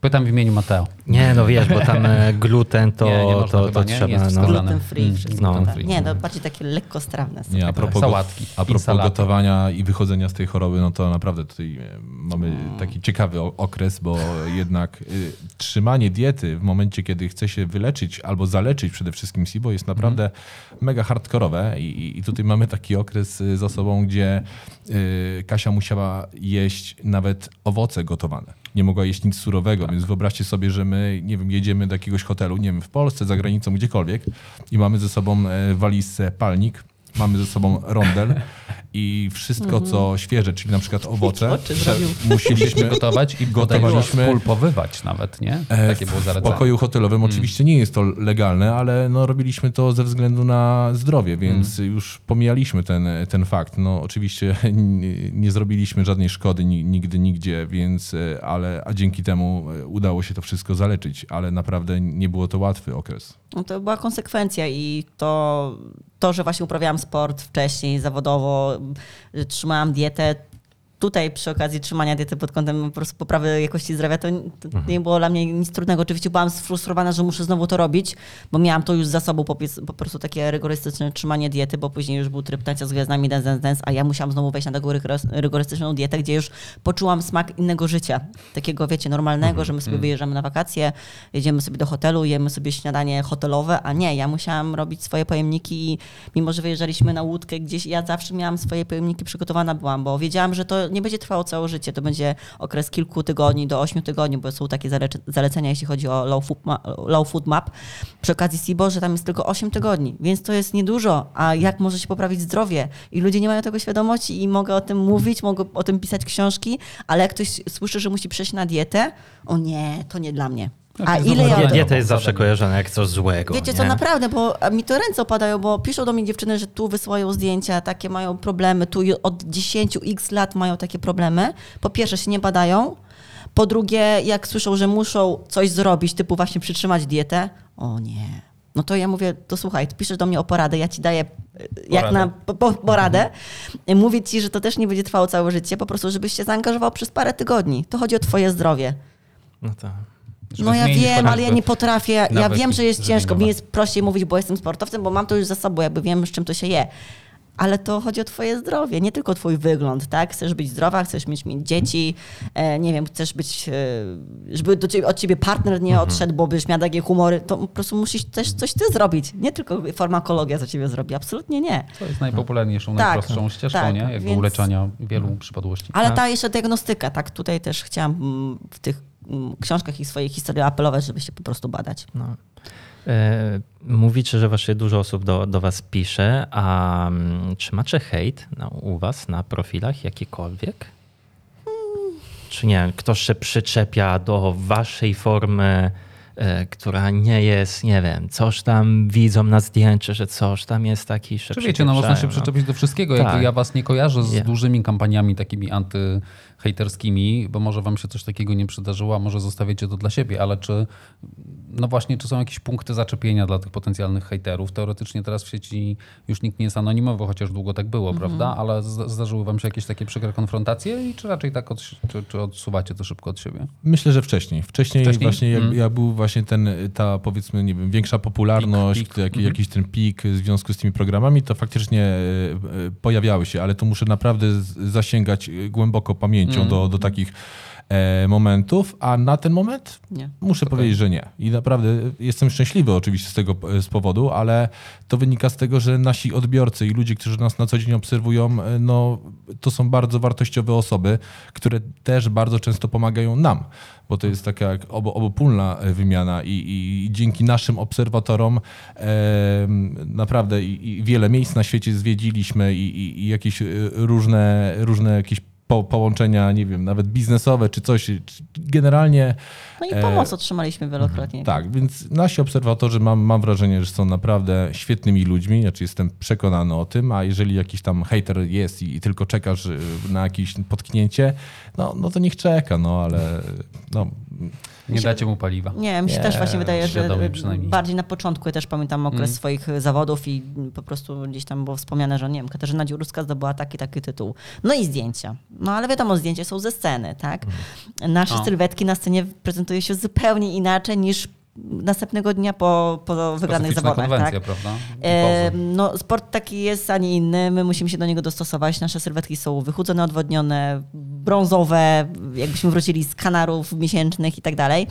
Pytam w imieniu Mateo. Nie, no wiesz, bo tam e, gluten to, <laughs> Nie, nie to, chyba, to nie? trzeba. Jest No. Gluten free, Mm, wszystko. no. tak. Nie, no bardziej takie lekkostrawne. są. Nie, a Tak, propos, sałatki a propos gotowania i wychodzenia z tej choroby, no to naprawdę tutaj e, mamy taki ciekawy okres, bo jednak y, trzymanie diety w momencie, kiedy chce się wyleczyć albo zaleczyć przede wszystkim SIBO jest naprawdę mega hardkorowe I, i- tutaj mamy taki okres y, z osobą, gdzie y, Kasia musiała jeść nawet owoce gotowane. Nie mogła jeść nic surowego, więc wyobraźcie sobie, że my, nie wiem, jedziemy do jakiegoś hotelu, nie wiem, w Polsce, za granicą, gdziekolwiek i mamy ze sobą e, walizce palnik, mamy ze sobą rondel <laughs> i wszystko, co świeże, czyli na przykład owoce, musieliśmy <laughs> gotować i Gotowaliśmy- pulpowywać nawet, nie? E, Takie było W zalecenie. pokoju hotelowym oczywiście nie jest to legalne, ale no, robiliśmy to ze względu na zdrowie, więc już pomijaliśmy ten, ten fakt. No, oczywiście nie, nie zrobiliśmy żadnej szkody ni- nigdy, nigdzie, więc, e, ale, a dzięki temu e, udało się to wszystko zaleczyć, ale naprawdę nie było to łatwy okres. No to była konsekwencja i to, to, że właśnie uprawiałam sport wcześniej zawodowo, të shumë am Tutaj przy okazji trzymania diety pod kątem po prostu poprawy jakości zdrowia, to, to nie było dla mnie nic trudnego. Oczywiście byłam sfrustrowana, że muszę znowu to robić, bo miałam to już za sobą po, po prostu takie rygorystyczne trzymanie diety, bo później już był tryb tańca z gwiazdami, dance, dance, dance, a ja musiałam znowu wejść na taką rygorys- rygorystyczną dietę, gdzie już poczułam smak innego życia. Takiego, wiecie, normalnego, że my sobie wyjeżdżamy na wakacje, jedziemy sobie do hotelu, jemy sobie śniadanie hotelowe, a nie, ja musiałam robić swoje pojemniki i mimo, że wyjeżdżaliśmy na łódkę gdzieś, ja zawsze miałam swoje pojemniki, przygotowana byłam, bo wiedziałam, że to nie będzie trwało całe życie, to będzie okres kilku tygodni do ośmiu tygodni, bo są takie zalece- zalecenia, jeśli chodzi o low food, ma- low food map. Przy okazji SIBO, że tam jest tylko 8 tygodni, więc to jest niedużo, a jak może się poprawić zdrowie? I ludzie nie mają tego świadomości i mogę o tym mówić, mogę o tym pisać książki, ale jak ktoś słyszy, że musi przejść na dietę, o nie, to nie dla mnie. A ile ja... Dieta jest zawsze kojarzona jak coś złego. Wiecie nie? co, naprawdę, bo mi to ręce opadają, bo piszą do mnie dziewczyny, że tu wysyłają zdjęcia, takie mają problemy, tu od 10 x lat mają takie problemy. Po pierwsze się nie badają, po drugie jak słyszą, że muszą coś zrobić, typu właśnie przytrzymać dietę, o nie. No to ja mówię, to słuchaj, ty piszesz do mnie o poradę, ja ci daję e, jak Poradę. na po, po, poradę. Mówię ci, że to też nie będzie trwało całe życie, po prostu żebyś się zaangażował przez parę tygodni. To chodzi o twoje zdrowie. No to. No ja wiem, ale ja nie potrafię. Ja wiem, że jest ciężko. Mi jest prościej mówić, bo jestem sportowcem, bo mam to już za sobą, jakby wiem, z czym to się je. Ale to chodzi o twoje zdrowie, nie tylko twój wygląd, tak? Chcesz być zdrowa, chcesz mieć, mieć dzieci, e, nie wiem, chcesz być, e, żeby do ciebie, od ciebie partner nie Mhm. odszedł, bo byś miał takie humory, to po prostu musisz też coś ty zrobić. Nie tylko farmakologia za ciebie zrobi, absolutnie nie. Co jest najpopularniejszą, Tak, najprostszą ścieżką, tak, nie? Jakby więc- uleczania wielu przypadłości. Ale Tak. ta jeszcze diagnostyka, tak? Tutaj też chciałam mm, w tych książkach i swojej historii apelować, żeby się po prostu badać. No. E, Mówicie, że właśnie dużo osób do, do was pisze, a mm, czy macie hejt no, u was na profilach jakikolwiek? Czy nie? Ktoś się przyczepia do waszej formy, e, która nie jest, nie wiem, coś tam widzą na zdjęciu, że coś tam jest taki się Czy wiecie, no można się przyczepiają, przyczepić do wszystkiego. Tak. Jakby ja was nie kojarzę z Nie. dużymi kampaniami takimi antyhejterskimi, bo może wam się coś takiego nie przydarzyło, a może zostawiecie to dla siebie, ale czy no właśnie, czy są jakieś punkty zaczepienia dla tych potencjalnych hejterów? Teoretycznie teraz w sieci już nikt nie jest anonimowy, chociaż długo tak było, Mhm. prawda? Ale zdarzyły wam się jakieś takie przykre konfrontacje i czy raczej tak od, czy, czy odsuwacie to szybko od siebie? Myślę, że wcześniej. Wcześniej, Wcześniej? właśnie jak, Mm. jak był właśnie ten, ta powiedzmy, nie wiem, większa popularność, Pik, pik. jak, Mhm. jakiś ten pik w związku z tymi programami, to faktycznie e, e, pojawiały się, ale to muszę naprawdę zasięgać e, głęboko Mm. do, do takich e, momentów, a na ten moment Nie. muszę powiedzieć, że nie. I naprawdę jestem szczęśliwy oczywiście z tego z powodu, ale to wynika z tego, że nasi odbiorcy i ludzie, którzy nas na co dzień obserwują, e, no, to są bardzo wartościowe osoby, które też bardzo często pomagają nam, bo to jest taka obo, obopólna e, wymiana i, i, i dzięki naszym obserwatorom e, naprawdę i, wiele miejsc na świecie zwiedziliśmy i, jakieś e, różne, różne jakieś po, połączenia, nie wiem, nawet biznesowe czy coś. Generalnie No i E, pomoc otrzymaliśmy wielokrotnie. tak, więc nasi obserwatorzy mam, mam wrażenie, że są naprawdę świetnymi ludźmi, znaczy jestem przekonany o tym, a jeżeli jakiś tam hater jest i, i tylko czekasz y, na jakieś potknięcie, no, no to niech czeka, no ale no, Nie dacie mu paliwa. Nie, mi się Nie, też właśnie wydaje, że bardziej na początku, ja też pamiętam okres Mm. swoich zawodów i po prostu gdzieś tam było wspomniane, że nie wiem, Katarzyna Dziuruska zdobyła taki, taki tytuł. No i zdjęcia. No ale wiadomo, zdjęcia są ze sceny, tak? Nasze O. sylwetki na scenie prezentują się zupełnie inaczej niż następnego dnia po, po wygranych zawodach, konwencja, tak? prawda? E, no, sport taki jest, a nie inny. My musimy się do niego dostosować. Nasze sylwetki są wychudzone, odwodnione, brązowe, jakbyśmy wrócili z kanarów miesięcznych i tak dalej.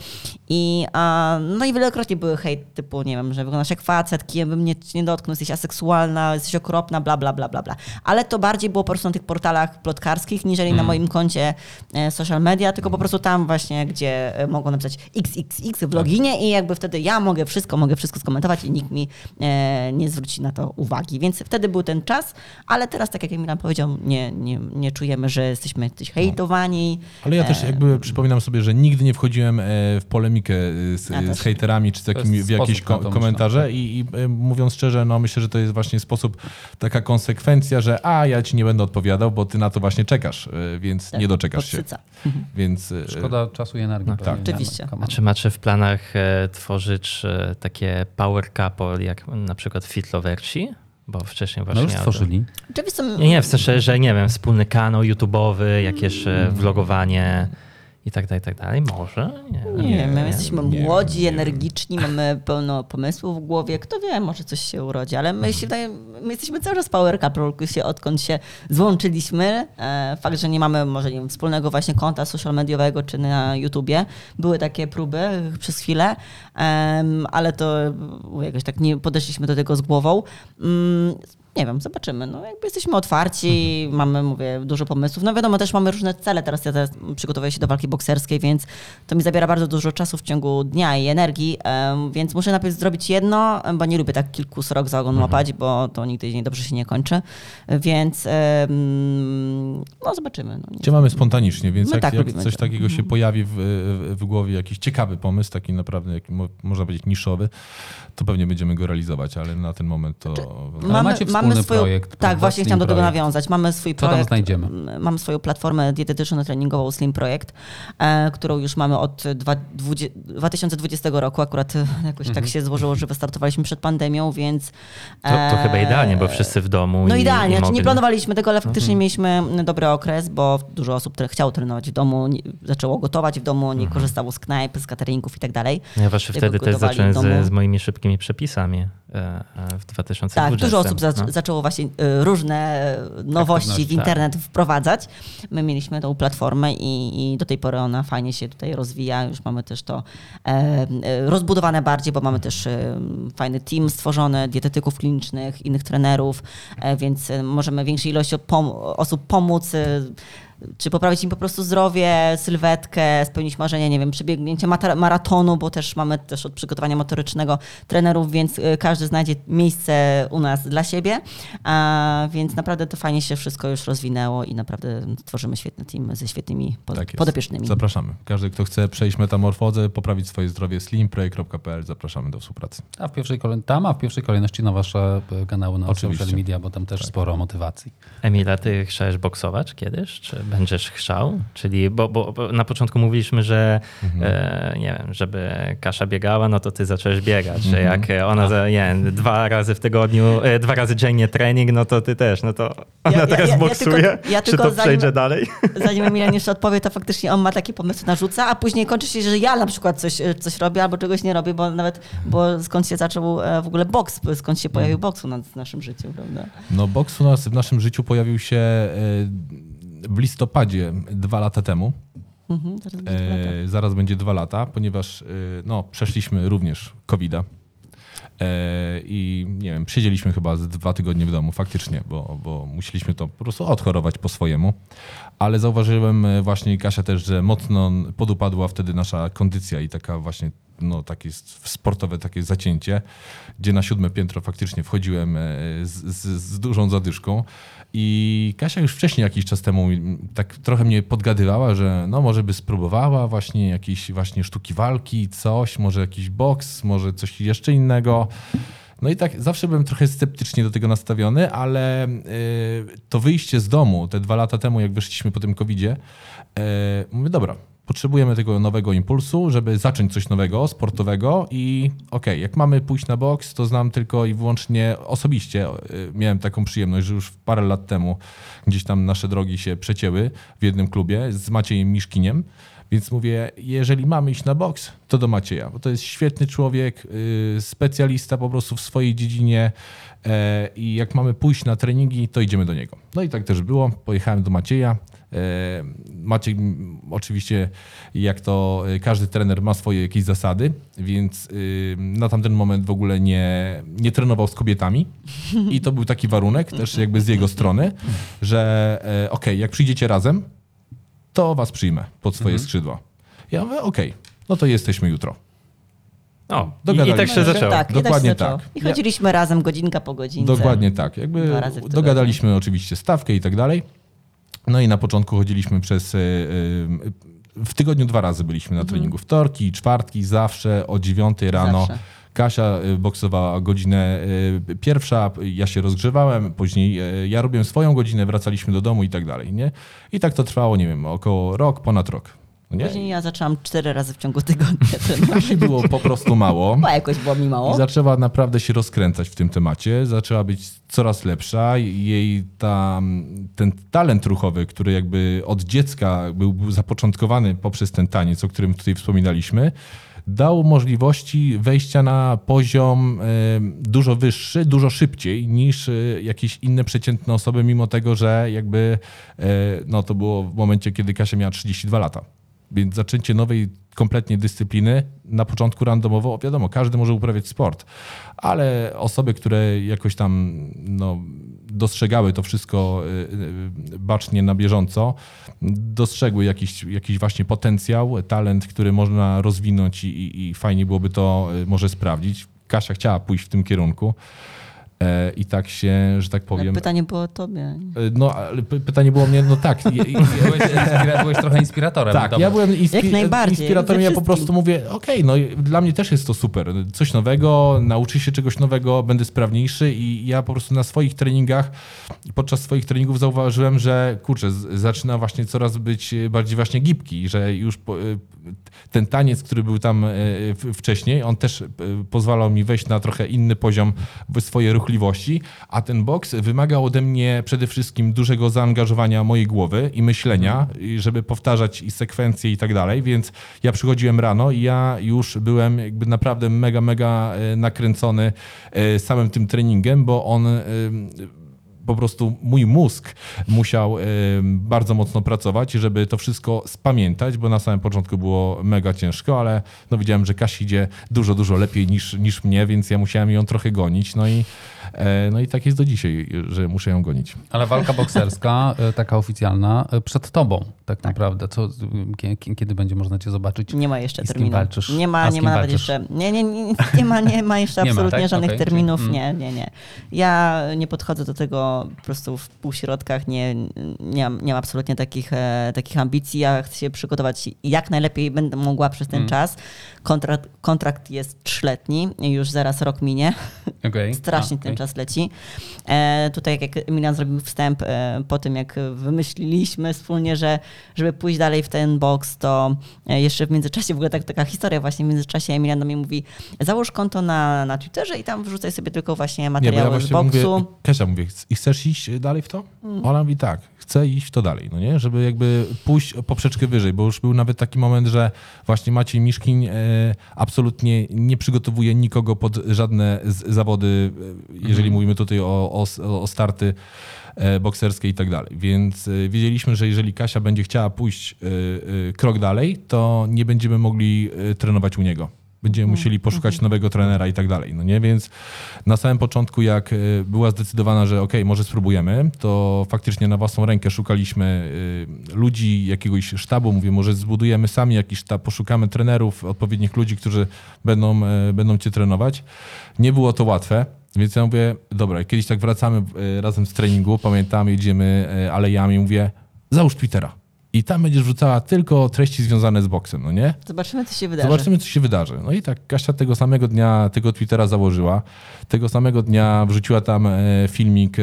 I, a, no i wielokrotnie były hejt typu, nie wiem, że wyglądasz jak facet, kijem bym nie, nie dotknął, jesteś aseksualna, jesteś okropna, bla, bla, bla, bla, bla. Ale to bardziej było po prostu na tych portalach plotkarskich, niżeli na moim koncie e, social media, tylko po prostu tam właśnie, gdzie e, mogą napisać XXX w loginie i jakby wtedy ja mogę wszystko, mogę wszystko skomentować i nikt mi e, nie zwróci na to uwagi. Więc wtedy był ten czas, ale teraz, tak jak Emilan powiedział, nie, nie, nie czujemy, że jesteśmy coś hejtowani. ale ja też E, jakby przypominam sobie, że nigdy nie wchodziłem e, w polemikę z, Ja z hejterami czy z jakimi, jest w jakieś ko- komentarze i, i mówiąc szczerze, no myślę, że to jest właśnie sposób, taka konsekwencja, że a ja ci nie będę odpowiadał, bo ty na to właśnie czekasz, więc tak, nie doczekasz się. podsyca. Więc Szkoda czasu i energii. No, tak. Oczywiście. A czy macie w planach tworzyć e, takie power couple, jak na przykład Fitloverci? Bo wcześniej właśnie... No już stworzyli. Oczywiście, Nie, nie, w sensie, że nie wiem, wspólny kanał YouTube'owy, jakieś e, vlogowanie i tak dalej, i tak dalej. Może? Nie, Nie, wiem, my jesteśmy nie młodzi, nie energiczni, mamy pełno pomysłów w głowie. Kto wie, może coś się urodzi, ale my się my jesteśmy cały czas Power Couple, się, odkąd się złączyliśmy. E, Fakt, że nie mamy może nie wiem, wspólnego właśnie konta social mediowego czy na YouTubie. Były takie próby przez chwilę, ale to jakoś tak nie podeszliśmy do tego z głową. Nie wiem, zobaczymy. No, jakby jesteśmy otwarci, Mhm. mamy, mówię, dużo pomysłów. No wiadomo, też mamy różne cele. Teraz ja teraz przygotowuję się do walki bokserskiej, więc to mi zabiera bardzo dużo czasu w ciągu dnia i energii, em, więc muszę najpierw zrobić jedno, bo nie lubię tak kilku srok za Mhm. ogon łapać, bo to nigdy nie dobrze się nie kończy. Więc em, no zobaczymy. No, Cię mamy spontanicznie, więc My jak, tak jak coś to. takiego się pojawi w, w, w głowie, jakiś ciekawy pomysł, taki naprawdę, jak, mo- można powiedzieć, niszowy, to pewnie będziemy go realizować, ale na ten moment to... Ale macie wspólny swoją, projekt, Tak, prawda? właśnie Slim chciałam do tego projekt. nawiązać. Mamy swój Co tam projekt. znajdziemy? Mamy swoją platformę dietetyczno-treningową Slim Projekt, e, którą już mamy od dwa- dwudzie- 2020 roku. Akurat e, jakoś Mhm. tak się złożyło, że wystartowaliśmy przed pandemią, więc... To, to chyba e, idealnie, bo wszyscy w domu No i, idealnie, i znaczy nie planowaliśmy tego, ale faktycznie Mhm. mieliśmy dobry okres, bo dużo osób tre- chciało trenować w domu, nie, zaczęło gotować w domu, nie Mhm. korzystało z knajp, z cateringów i tak dalej. Ja właśnie wtedy też zacząłem z, z moimi szybkimi przepisami e, e, w 2020. Tak, dużo osób za, no. zaczęło właśnie y, różne nowości w Aktywności, internet wprowadzać. My mieliśmy tą platformę i, i do tej pory ona fajnie się tutaj rozwija. Już mamy też to e, e, rozbudowane bardziej, bo mamy też e, fajny team stworzony, dietetyków klinicznych, innych trenerów, e, więc e, możemy większej ilości pom- osób pomóc. Czy poprawić im po prostu zdrowie, sylwetkę, spełnić marzenie, nie wiem, przebiegnięcie maratonu, bo też mamy też od przygotowania motorycznego trenerów, więc y, każdy znajdzie miejsce u nas dla siebie, a, więc naprawdę to fajnie się wszystko już rozwinęło i naprawdę tworzymy świetny team ze świetnymi pod, Tak podopiecznymi. Zapraszamy. Każdy, kto chce przejść metamorfozę, poprawić swoje zdrowie, slimprojekt.pl, zapraszamy do współpracy. A w pierwszej kolejności, tam, a w pierwszej kolejności na wasze e, kanały na Oczywiście. social media, bo tam Tak. też sporo motywacji. Emila, ty chciałeś boksować kiedyś? Czy będziesz chciał? Czyli, bo, bo bo na początku mówiliśmy, że Mhm. e, nie wiem, żeby Kasia biegała, no to ty zacząłeś biegać. Mhm. jak ona, za, nie wiem, dwa razy w tygodniu, e, dwa razy dziennie trening, no to ty też. No to ona Ja- ja- teraz ja- ja boksuje. tylko- ja Czy tylko to zanim- przejdzie dalej? Zanim Emilian jeszcze odpowie, to faktycznie on ma takie pomysły, narzuca, a później kończy się, że ja na przykład coś, coś robię albo czegoś nie robię, bo nawet, bo skąd się zaczął e, w ogóle boks, skąd się pojawił boks u nas w naszym życiu, prawda? No boks u nas w naszym życiu pojawił się e, w listopadzie dwa lata temu. Mhm, zaraz będzie dwa lata. E, zaraz będzie dwa lata, ponieważ e, no, przeszliśmy również COVID-a. E, I nie wiem, siedzieliśmy chyba z dwa tygodnie w domu, faktycznie, bo, bo musieliśmy to po prostu odchorować po swojemu. Ale zauważyłem e, właśnie, Kasia też, że mocno podupadła wtedy nasza kondycja i taka właśnie, no takie sportowe takie zacięcie, gdzie na siódme piętro faktycznie wchodziłem e, z, z, z dużą zadyszką. I Kasia już wcześniej, jakiś czas temu, tak trochę mnie podgadywała, że no może by spróbowała właśnie jakieś właśnie sztuki walki, coś, może jakiś boks, może coś jeszcze innego. No i tak zawsze byłem trochę sceptycznie do tego nastawiony, ale y, to wyjście z domu te dwa lata temu, jak wyszliśmy po tym COVID-zie, y, mówię, dobra, potrzebujemy tego nowego impulsu, żeby zacząć coś nowego, sportowego i okej, jak mamy pójść na boks, to znam tylko i wyłącznie osobiście. y, Miałem taką przyjemność, że już parę lat temu gdzieś tam nasze drogi się przecięły w jednym klubie z Maciejem Miszkiniem. Więc mówię, jeżeli mamy iść na boks, to do Macieja, bo to jest świetny człowiek, yy, specjalista po prostu w swojej dziedzinie e, i jak mamy pójść na treningi, to idziemy do niego. No i tak też było, pojechałem do Macieja. E, Maciej m, oczywiście, jak to y, każdy trener ma swoje jakieś zasady, więc y, na tamten moment w ogóle nie, nie trenował z kobietami i to był taki warunek też jakby z jego strony, że e, okej, jak przyjdziecie razem, to was przyjmę pod swoje skrzydła. Ja mówię, okej, no to jesteśmy jutro. O, i, i Dogadaliśmy tak się zaczęło. Tak, i Dokładnie tak. się zaczęło. tak. I chodziliśmy razem godzinka po godzince. Dokładnie tak. Jakby dogadaliśmy oczywiście stawkę i tak dalej. No i na początku chodziliśmy przez... e, e, W tygodniu dwa razy byliśmy na treningu. Wtorki, czwartki, zawsze o dziewiątej rano. Zawsze. Kasia y, boksowała godzinę pierwsza, ja się rozgrzewałem, później ja robiłem swoją godzinę, wracaliśmy do domu i tak dalej, nie? I tak to trwało, nie wiem, około rok, ponad rok. No Nie? Później ja zaczęłam cztery razy w ciągu tygodnia <laughs> trenować. Kasi było po prostu mało. Bo jakoś było mi I mało. zaczęła naprawdę się rozkręcać w tym temacie, zaczęła być coraz lepsza. Jej ta, ten talent ruchowy, który jakby od dziecka był, był zapoczątkowany poprzez ten taniec, o którym tutaj wspominaliśmy, dał możliwości wejścia na poziom dużo wyższy, dużo szybciej niż e, jakieś inne przeciętne osoby, mimo tego, że jakby e, no, to było w momencie, kiedy Kasia miała 32 lata. Więc zaczęcie nowej kompletnie dyscypliny, na początku randomowo, wiadomo, każdy może uprawiać sport, ale osoby, które jakoś tam no, dostrzegały to wszystko y, y, bacznie na bieżąco, dostrzegły jakiś, jakiś właśnie potencjał, talent, który można rozwinąć i, i, i fajnie byłoby to y, może sprawdzić. Kasia chciała pójść w tym kierunku. E, I tak się, że tak powiem. Pytanie było o tobie. E, no, ale pytanie było mnie, no tak. <laughs> byłeś, inspira- byłeś trochę inspiratorem. Tak, ja byłem inspi- Jak najbardziej, inspiratorem. Ja po prostu mówię, okej, no i dla mnie też jest to super. Coś nowego, nauczę się czegoś nowego, będę sprawniejszy i ja po prostu na swoich treningach, podczas swoich treningów zauważyłem, że kurczę, zaczyna właśnie coraz być bardziej właśnie gibki, że już po, y, ten taniec, który był tam wcześniej, on też pozwalał mi wejść na trochę inny poziom w swojej ruchliwości, a ten boks wymagał ode mnie przede wszystkim dużego zaangażowania mojej głowy i myślenia, żeby powtarzać i sekwencje i tak dalej, więc ja przychodziłem rano i ja już byłem jakby naprawdę mega, mega e, nakręcony e, samym tym treningiem, bo on e, po prostu mój mózg musiał e, bardzo mocno pracować, żeby to wszystko spamiętać, bo na samym początku było mega ciężko, ale no widziałem, że Kasi idzie dużo, dużo lepiej niż, niż mnie, więc ja musiałem ją trochę gonić. No i, no i tak jest do dzisiaj, że muszę ją gonić. Ale walka bokserska, e, taka oficjalna, e, przed tobą tak, naprawdę. Co, kie- kie- kiedy będzie można cię zobaczyć? Nie ma jeszcze terminu. walczysz? Nie ma, nie ma nawet walczysz? jeszcze. Nie, nie, nie, <laughs> nie ma, nie ma jeszcze <laughs> Nie ma, absolutnie tak? żadnych Okej, terminów. czyli- Nie, nie, nie. Ja nie podchodzę do tego po prostu w półśrodkach. Nie, nie, mam, nie mam absolutnie takich, e, takich ambicji. Ja chcę się przygotować jak najlepiej będę mogła przez ten Mm. czas. Kontrakt, kontrakt jest trzyletni, już zaraz rok minie. Okej. <laughs> Strasznie A, ten okej. Czas leci. E, tutaj jak Emilian zrobił wstęp e, po tym, jak wymyśliliśmy wspólnie, że żeby pójść dalej w ten box, to e, jeszcze w międzyczasie, w ogóle tak, taka historia właśnie, w międzyczasie Emilian do mnie mówi, załóż konto na, na Twitterze i tam wrzucaj sobie tylko właśnie Nie, materiały ja właśnie z boksu. mówię, Kasia mówi, i chcesz iść dalej w to? Ona mówi tak, chcę iść w to dalej, no nie? Żeby jakby pójść poprzeczkę wyżej, bo już był nawet taki moment, że właśnie Maciej Miszkin absolutnie nie przygotowuje nikogo pod żadne zawody, e, jeżeli mówimy tutaj o, o, o starty e, bokserskie i tak dalej. Więc e, wiedzieliśmy, że jeżeli Kasia będzie chciała pójść e, krok dalej, to nie będziemy mogli trenować u niego. Będziemy musieli poszukać nowego trenera i tak dalej. No nie? Więc na samym początku, jak była zdecydowana, że ok, może spróbujemy, to faktycznie na własną rękę szukaliśmy ludzi, jakiegoś sztabu. Mówię, może zbudujemy sami jakiś sztab, poszukamy trenerów, odpowiednich ludzi, którzy będą, będą cię trenować. Nie było to łatwe. Więc ja mówię, dobra, kiedyś tak wracamy y, razem z treningu, pamiętam, jedziemy y, alejami, mówię, załóż Twittera. I tam będziesz wrzucała tylko treści związane z boksem, no nie? Zobaczymy, co się wydarzy. Zobaczymy, co się wydarzy. No i tak Kasia tego samego dnia tego Twittera założyła. Tego samego dnia wrzuciła tam e, filmik e,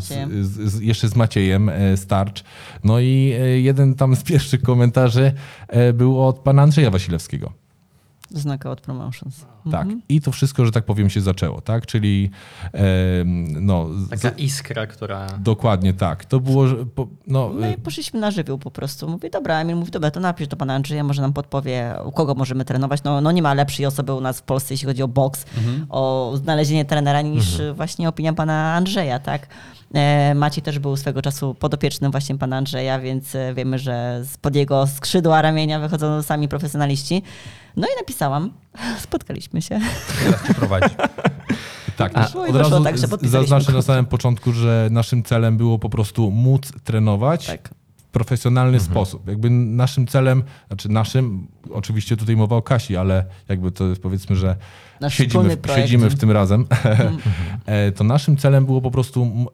z, z, z, jeszcze z Maciejem e, Starcz. No i e, jeden tam z pierwszych komentarzy e, był od pana Andrzeja Wasilewskiego. Knockout Promotions. Tak. Mhm. I to wszystko, że tak powiem, się zaczęło, tak? Czyli e, no, Taka iskra, która... dokładnie tak. To było, no, No i poszliśmy na żywioł po prostu. Mówię, dobra, Emil mówi, dobra, to napisz do pana Andrzeja, może nam podpowie, u kogo możemy trenować. No, no nie ma lepszej osoby u nas w Polsce, jeśli chodzi o boks, o znalezienie trenera, niż właśnie opinia pana Andrzeja, tak? E, Maciej też był swego czasu podopiecznym właśnie pana Andrzeja, więc e, wiemy, że spod jego skrzydła ramienia wychodzą sami profesjonaliści. No i napisałam, <laughs> spotkaliśmy się. Teraz cię prowadzi. Tak, A- No i od razu tak, zaznaczę na samym początku, że naszym celem było po prostu móc trenować Tak. Profesjonalny sposób. Jakby naszym celem, znaczy naszym, oczywiście tutaj mowa o Kasi, ale jakby to jest powiedzmy, że Nasz siedzimy, w, siedzimy w tym razem, <laughs> E, to naszym celem było po prostu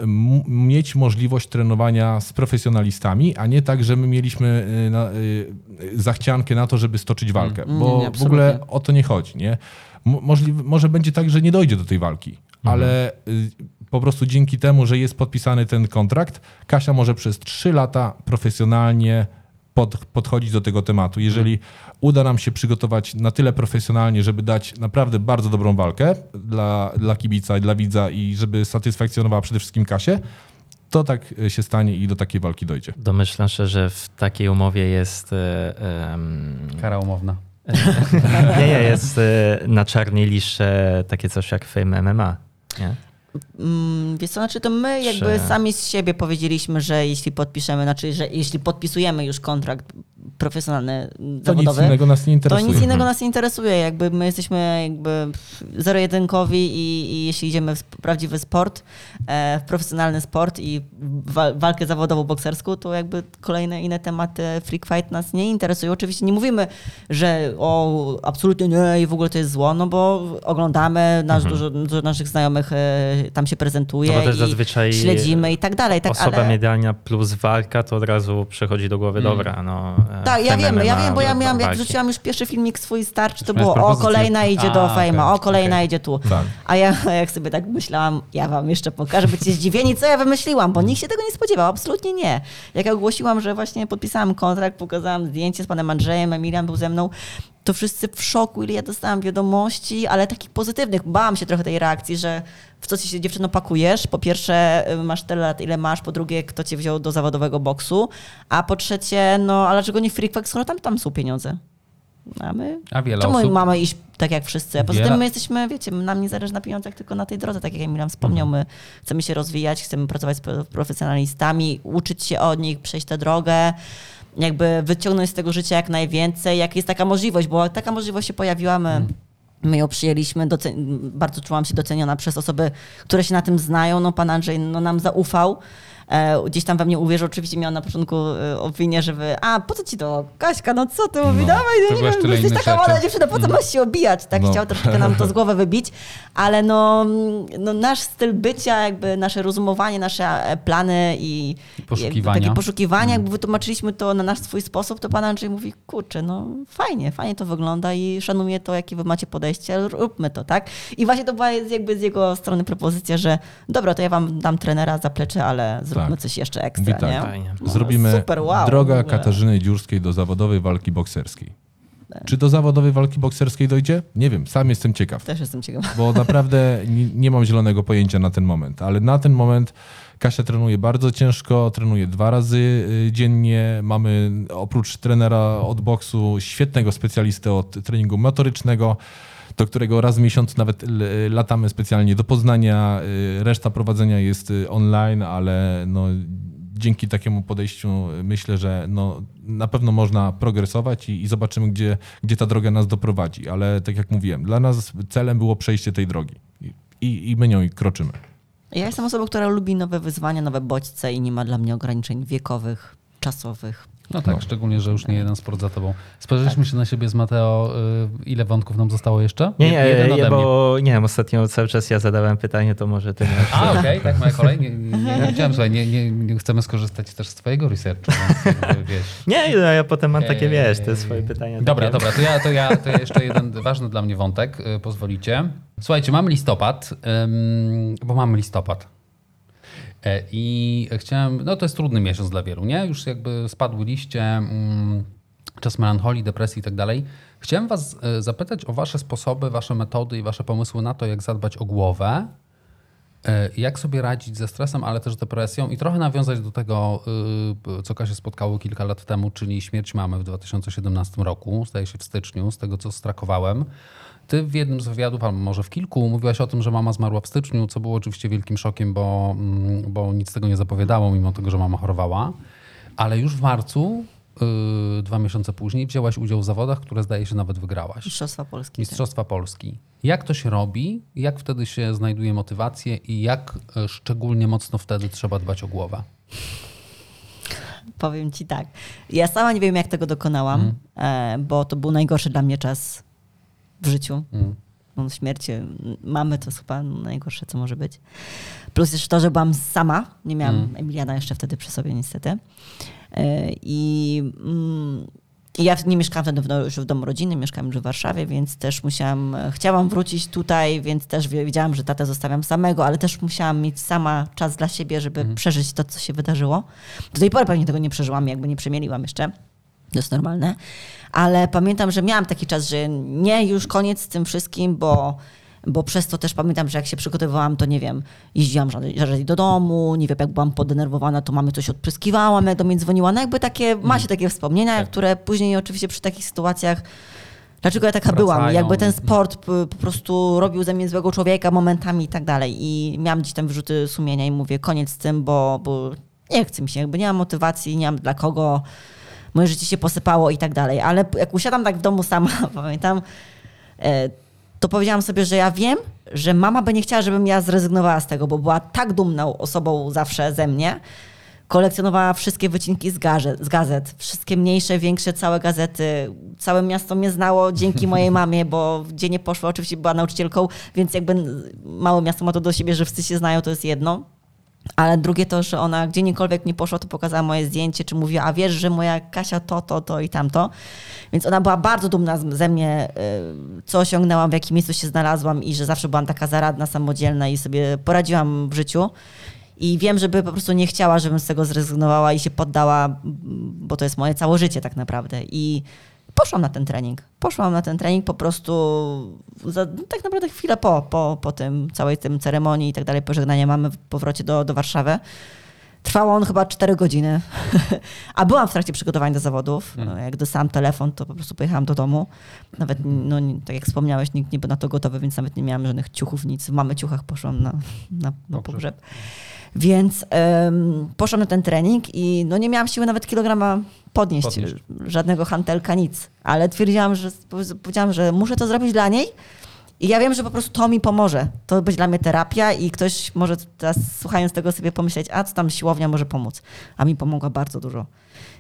mieć możliwość trenowania z profesjonalistami, a nie tak, że my mieliśmy y, na, y, zachciankę na to, żeby stoczyć walkę, Mm, bo nie, nie, w ogóle o to nie chodzi. Nie? Mo- Możliwe, może będzie tak, że nie dojdzie do tej walki, ale y, po prostu dzięki temu, że jest podpisany ten kontrakt, Kasia może przez 3 lata profesjonalnie pod, podchodzić do tego tematu. Jeżeli uda nam się przygotować na tyle profesjonalnie, żeby dać naprawdę bardzo dobrą walkę dla, dla kibica i dla widza i żeby satysfakcjonowała przede wszystkim Kasię, to tak się stanie i do takiej walki dojdzie. Domyślam się, że w takiej umowie jest... em, Kara umowna. <laughs> nie, nie, jest e, na czarnej liście takie coś jak Fame MMA. Nie? Mm, Wiesz co, znaczy to my jakby sami z siebie powiedzieliśmy, że jeśli podpiszemy, znaczy, że jeśli podpisujemy już kontrakt profesjonalny, To zawodowy. nic innego nas nie To interesuje. nic innego nas nie interesuje. Jakby my jesteśmy jakby zero-jedynkowi i, i jeśli idziemy w prawdziwy sport, e, w profesjonalny sport i wa- walkę zawodową bokserską, to jakby kolejne inne tematy freak fight nas nie interesują. Oczywiście nie mówimy, że o, absolutnie nie i w ogóle to jest zło, no bo oglądamy, nasz, dużo, dużo naszych znajomych e, tam się prezentuje Mhm. No i zazwyczaj śledzimy i tak dalej. Tak, Osoba ale... medialna plus walka, to od razu przychodzi do głowy, Mm. dobra, no... e, Tak, ja wiem, ja wiem, bo ja miałam, jak walki. wrzuciłam już pierwszy filmik swój starczy, to było o, kolejna idzie do Fejma, o, kolejna idzie tu. Tak. A ja jak sobie tak myślałam, ja wam jeszcze pokażę, będziecie zdziwieni, co ja wymyśliłam, bo nikt się tego nie spodziewał, absolutnie nie. Jak ja ogłosiłam, że właśnie podpisałam kontrakt, pokazałam zdjęcie z panem Andrzejem, Emilian był ze mną, to wszyscy w szoku, ile ja dostałam wiadomości, ale takich pozytywnych. Bałam się trochę tej reakcji, że w co ci się dziewczyno pakujesz. Po pierwsze, y, masz tyle lat, ile masz, po drugie, kto cię wziął do zawodowego boksu, a po trzecie, no ale dlaczego nie fight, skoro tam, tam są pieniądze? A my A wiele Czemu osób... mamy iść tak jak wszyscy? A poza Wiele- tym my jesteśmy, wiecie, nam nie zależy na pieniądzach, tylko na tej drodze, tak jak Emilan wspomniał, my chcemy się rozwijać, chcemy pracować z pro- profesjonalistami, uczyć się od nich, przejść tę drogę, jakby wyciągnąć z tego życia jak najwięcej, jak jest taka możliwość, bo taka możliwość się pojawiła, my, my ją przyjęliśmy, bardzo czułam się doceniona przez osoby, które się na tym znają, no pan Andrzej no, nam zaufał, gdzieś tam we mnie uwierzył. Oczywiście miał na początku e, opinię, żeby a po co ci to, Kaśka, no co ty mówi, No, dawaj, no nie wiem, jesteś taka młoda dziewczyna, po co masz się obijać? Tak No. chciał troszeczkę nam to z głowy wybić, ale no, no nasz styl bycia, jakby nasze rozumowanie, nasze e, plany i Poszukiwania. Takie poszukiwania, jakby wytłumaczyliśmy to na nasz swój sposób, to pan Andrzej mówi, kurczę, no fajnie, fajnie to wygląda i szanuję to, jakie wy macie podejście, ale róbmy to, tak? I właśnie to była jakby z jego strony propozycja, że dobra, to ja wam dam trenera za plecze, ale zróbmy Tak. coś jeszcze ekstra, Mówi tak. nie? No, Zrobimy super, wow, droga. Katarzyny Dziurskiej do zawodowej walki bokserskiej. Czy do zawodowej walki bokserskiej dojdzie? Nie wiem, sam jestem ciekaw. Też jestem ciekawa. bo naprawdę nie, nie mam zielonego pojęcia na ten moment, ale na ten moment Kasia trenuje bardzo ciężko, trenuje dwa razy y, dziennie. Mamy oprócz trenera od boksu świetnego specjalistę od treningu motorycznego, do którego raz w miesiącu nawet latamy specjalnie do Poznania. Y, Reszta prowadzenia jest y, online, ale no, dzięki takiemu podejściu myślę, że no, na pewno można progresować i, i zobaczymy, gdzie, gdzie ta droga nas doprowadzi. Ale tak jak mówiłem, dla nas celem było przejście tej drogi i, i my nią kroczymy. Ja jestem osobą, która lubi nowe wyzwania, nowe bodźce i nie ma dla mnie ograniczeń wiekowych, czasowych. No tak, No. szczególnie, że już nie jeden sport za tobą. Spojrzeliśmy się na siebie z Mateo. y, Ile wątków nam zostało jeszcze? Nie, nie, jeden bo nie wiem, ostatnio cały czas ja zadałem pytanie, to może ty masz. A, okej, tak, moja kolej. Nie, nie, nie, słuchaj, nie, nie, nie chcemy skorzystać też z twojego researchu, więc wiesz. Nie, no, ja potem mam takie, wiesz, te Eee, swoje pytania. Dobra, takie. dobra, to ja, to ja to ja jeszcze jeden ważny dla mnie wątek, y, pozwolicie. Słuchajcie, mamy listopad, bo mamy listopad. E, I chciałem, no to jest trudny miesiąc dla wielu, nie? Już jakby spadły liście, mm, czas melancholii, depresji i tak dalej. Chciałem was e, zapytać o wasze sposoby, wasze metody i wasze pomysły na to, jak zadbać o głowę, e, jak sobie radzić ze stresem, ale też depresją i trochę nawiązać do tego, co Kasia spotkało kilka lat temu, czyli śmierć mamy w 2017 roku, zdaje się w styczniu, z tego co strakowałem. Ty w jednym z wywiadów, albo może w kilku, mówiłaś o tym, że mama zmarła w styczniu, co było oczywiście wielkim szokiem, bo, mm, bo nic tego nie zapowiadało, mimo tego, że mama chorowała. Ale już w marcu, y, dwa miesiące później, wzięłaś udział w zawodach, które zdaje się nawet wygrałaś. Mistrzostwa Polski. Mistrzostwa Polski. Jak to się robi? Jak wtedy się znajduje motywację i jak e, szczególnie mocno wtedy trzeba dbać o głowę? Powiem ci tak. Ja sama nie wiem, jak tego dokonałam, e, bo to był najgorszy dla mnie czas w życiu. Mm. No, śmierć mamy to jest chyba najgorsze, co może być. Plus jeszcze to, że byłam sama. Nie miałam Mm. Emiliana jeszcze wtedy przy sobie, niestety. E, I mm, i ja nie mieszkałam wtedy w, już w domu rodziny, mieszkałam już w Warszawie, więc też musiałam, chciałam wrócić tutaj, więc też wie- wiedziałam, że tatę zostawiam samego, ale też musiałam mieć sama czas dla siebie, żeby przeżyć to, co się wydarzyło. Do tej pory pewnie tego nie przeżyłam, jakby nie przemieliłam jeszcze. To jest normalne. Ale pamiętam, że miałam taki czas, że nie, już koniec z tym wszystkim, bo, bo przez to też pamiętam, że jak się przygotowywałam, to nie wiem, jeździłam rzadziej do domu, nie wiem, jak byłam podenerwowana, to mamy coś odpryskiwałam, jak do mnie dzwoniła. No jakby takie, ma się takie wspomnienia, które później oczywiście przy takich sytuacjach Dlaczego ja taka byłam? Wracają. Jakby ten sport p- po prostu robił ze mnie złego człowieka momentami i tak dalej. I miałam gdzieś tam wyrzuty sumienia i mówię, koniec z tym, bo, bo nie chce mi się, jakby nie mam motywacji, nie mam dla kogo. Moje życie się posypało i tak dalej. Ale jak usiadam tak w domu sama, <laughs> pamiętam, e, to powiedziałam sobie, że ja wiem, że mama by nie chciała, żebym ja zrezygnowała z tego, bo była tak dumną osobą zawsze ze mnie. Kolekcjonowała wszystkie wycinki z gazet, z gazet, wszystkie mniejsze, większe, całe gazety. Całe miasto mnie znało dzięki mojej <laughs> mamie, bo gdzie nie poszła, oczywiście była nauczycielką, więc jakby małe miasto ma to do siebie, że wszyscy się znają, to jest jedno. Ale drugie to, że ona gdziekolwiek nie poszła, to pokazała moje zdjęcie, czy mówiła, a wiesz, że moja Kasia to, to, to i tamto. Więc ona była bardzo dumna ze mnie, y, co osiągnęłam, w jakim miejscu się znalazłam i że zawsze byłam taka zaradna, samodzielna i sobie poradziłam w życiu. I wiem, żeby po prostu nie chciała, żebym z tego zrezygnowała i się poddała, bo to jest moje całe życie tak naprawdę. I poszłam na ten trening. Poszłam na ten trening po prostu za, no, tak naprawdę chwilę po, po, po tym całej tym ceremonii i tak dalej, pożegnania mamy w powrocie do, do Warszawy. Trwało on chyba 4 godziny, <laughs> a byłam w trakcie przygotowań do zawodów. No, jak dostałam telefon, to po prostu pojechałam do domu. Nawet, no, tak jak wspomniałeś, nikt nie był na to gotowy, więc nawet nie miałam żadnych ciuchów, nic. W mamy ciuchach poszłam na, na, na pogrzeb. Więc um, poszłam na ten trening i no, nie miałam siły nawet kilograma podnieść, żadnego hantelka, nic. Ale twierdziłam, że powiedziałam, że muszę to zrobić dla niej. I ja wiem, że po prostu to mi pomoże. To być dla mnie terapia i ktoś może teraz słuchając tego sobie pomyśleć, a co tam siłownia może pomóc. A mi pomogła bardzo dużo.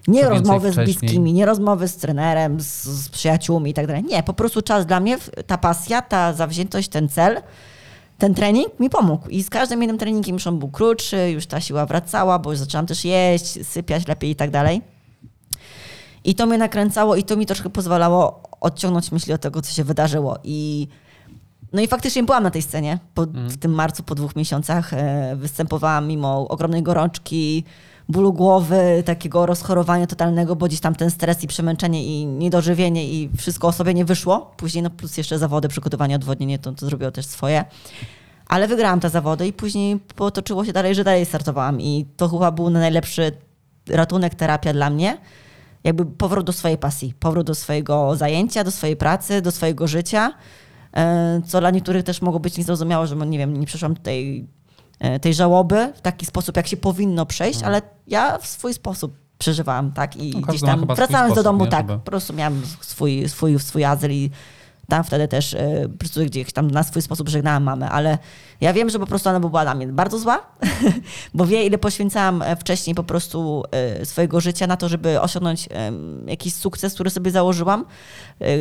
Nie co rozmowy z bliskimi, nie rozmowy z trenerem, z, z przyjaciółmi i tak dalej. Nie, po prostu czas dla mnie, ta pasja, ta zawziętość, ten cel, ten trening mi pomógł. I z każdym jednym treningiem już on był krótszy, już ta siła wracała, bo już zaczęłam też jeść, sypiać lepiej i tak dalej. I to mnie nakręcało i to mi troszkę pozwalało odciągnąć myśli od tego, co się wydarzyło. I no i faktycznie byłam na tej scenie po, mm. w tym marcu po dwóch miesiącach. E, występowałam mimo ogromnej gorączki, bólu głowy, takiego rozchorowania totalnego, bo gdzieś tam ten stres i przemęczenie i niedożywienie i wszystko o sobie nie wyszło. Później no plus jeszcze zawody, przygotowanie, odwodnienie, to, to zrobiło też swoje. Ale wygrałam te zawody i później potoczyło się dalej, że dalej startowałam i to chyba był najlepszy ratunek, terapia dla mnie. Jakby powrót do swojej pasji, powrót do swojego zajęcia, do swojej pracy, do swojego życia E, co dla niektórych też mogło być niezrozumiałe, że nie wiem, nie przeszłam e, tej żałoby w taki sposób, jak się powinno przejść, mhm. ale ja w swój sposób przeżywałam, tak? I no, gdzieś tam wracając do domu, tak, po prostu miałam swój, swój, swój azyl i tam wtedy też e, po prostu gdzieś tam na swój sposób żegnałam mamę, ale ja wiem, że po prostu ona była dla mnie bardzo zła, <laughs> bo wie, ile poświęcałam e, wcześniej po prostu e, swojego życia na to, żeby osiągnąć jakiś sukces, który sobie założyłam.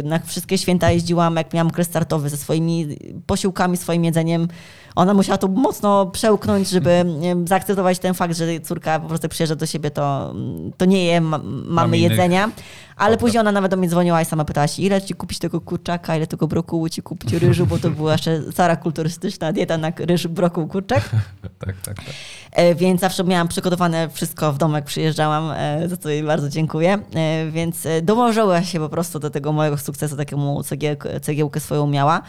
Na wszystkie święta jeździłam, jak miałam kres startowy ze swoimi posiłkami, swoim jedzeniem. Ona musiała to mocno przełknąć, żeby zaakceptować ten fakt, że córka po prostu przyjeżdża do siebie, to, to nie je mamy jedzenia. Ale później ona nawet do mnie dzwoniła i sama pytała się, ile ci kupić tego kurczaka, ile tego brokułu ci kupić ryżu, bo to była jeszcze stara kulturystyczna dieta na ryż, brokuł, kurczak. <laughs> tak, tak, tak. E, więc zawsze miałam przygotowane wszystko w domu, jak przyjeżdżałam, e, za co jej bardzo dziękuję. E, więc dołożyła się po prostu do tego mojego sukcesu, takiemu cegiełkę, cegiełkę swoją miała.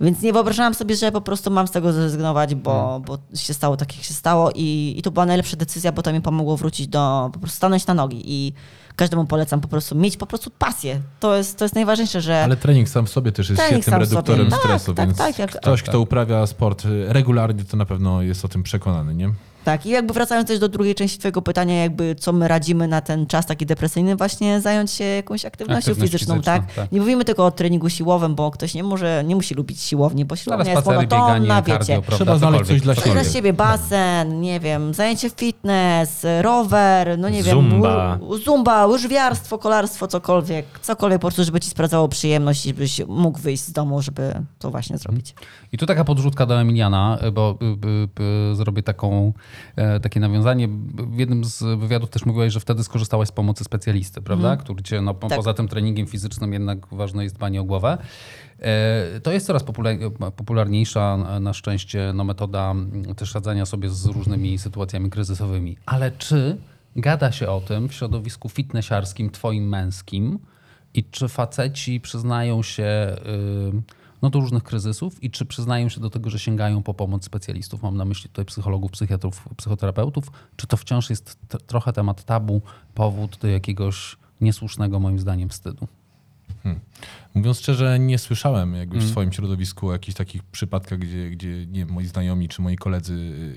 Więc nie wyobrażałam sobie, że po prostu mam z tego zrezygnować, bo, hmm. bo się stało tak, jak się stało i, i to była najlepsza decyzja, bo to mi pomogło wrócić do, po prostu stanąć na nogi i każdemu polecam po prostu mieć po prostu pasję. To jest, to jest najważniejsze, że... Ale trening sam w sobie też jest trening świetnym reduktorem stresu, tak, więc tak, tak, ktoś, kto uprawia sport regularnie, to na pewno jest o tym przekonany, nie? Tak, i jakby wracając też do drugiej części twojego pytania, jakby co my radzimy na ten czas taki depresyjny, właśnie zająć się jakąś aktywnością Aktywność fizyczną, fizyczną tak? tak? Nie mówimy tylko o treningu siłowym, bo ktoś nie może, nie musi lubić siłowni, bo siłownia jest monotonna, wiecie. Cardio, Trzeba znaleźć coś dla siebie. Dla siebie basen, nie wiem, zajęcie fitness, rower, no nie zumba. wiem, zumba, łyżwiarstwo, kolarstwo, cokolwiek, cokolwiek po prostu, żeby ci sprawdzało przyjemność i żebyś mógł wyjść z domu, żeby to właśnie zrobić. I tu taka podrzutka do Emiliana, bo y, y, y, zrobię taką takie nawiązanie. W jednym z wywiadów też mówiłeś, że wtedy skorzystałaś z pomocy specjalisty, prawda? Mm. Który cię, no, tak. poza tym treningiem fizycznym jednak ważne jest dbanie o głowę. E, to jest coraz popularniejsza na szczęście no, metoda też radzenia sobie z różnymi sytuacjami kryzysowymi. Ale czy gada się o tym w środowisku fitnessiarskim, twoim męskim i czy faceci przyznają się... Yy, no, do różnych kryzysów i czy przyznają się do tego, że sięgają po pomoc specjalistów, mam na myśli tutaj psychologów, psychiatrów, psychoterapeutów, czy to wciąż jest trochę temat tabu, powód do jakiegoś niesłusznego moim zdaniem wstydu? Mówiąc szczerze, nie słyszałem jakby w swoim środowisku o jakichś takich przypadkach, gdzie, gdzie nie wiem, moi znajomi czy moi koledzy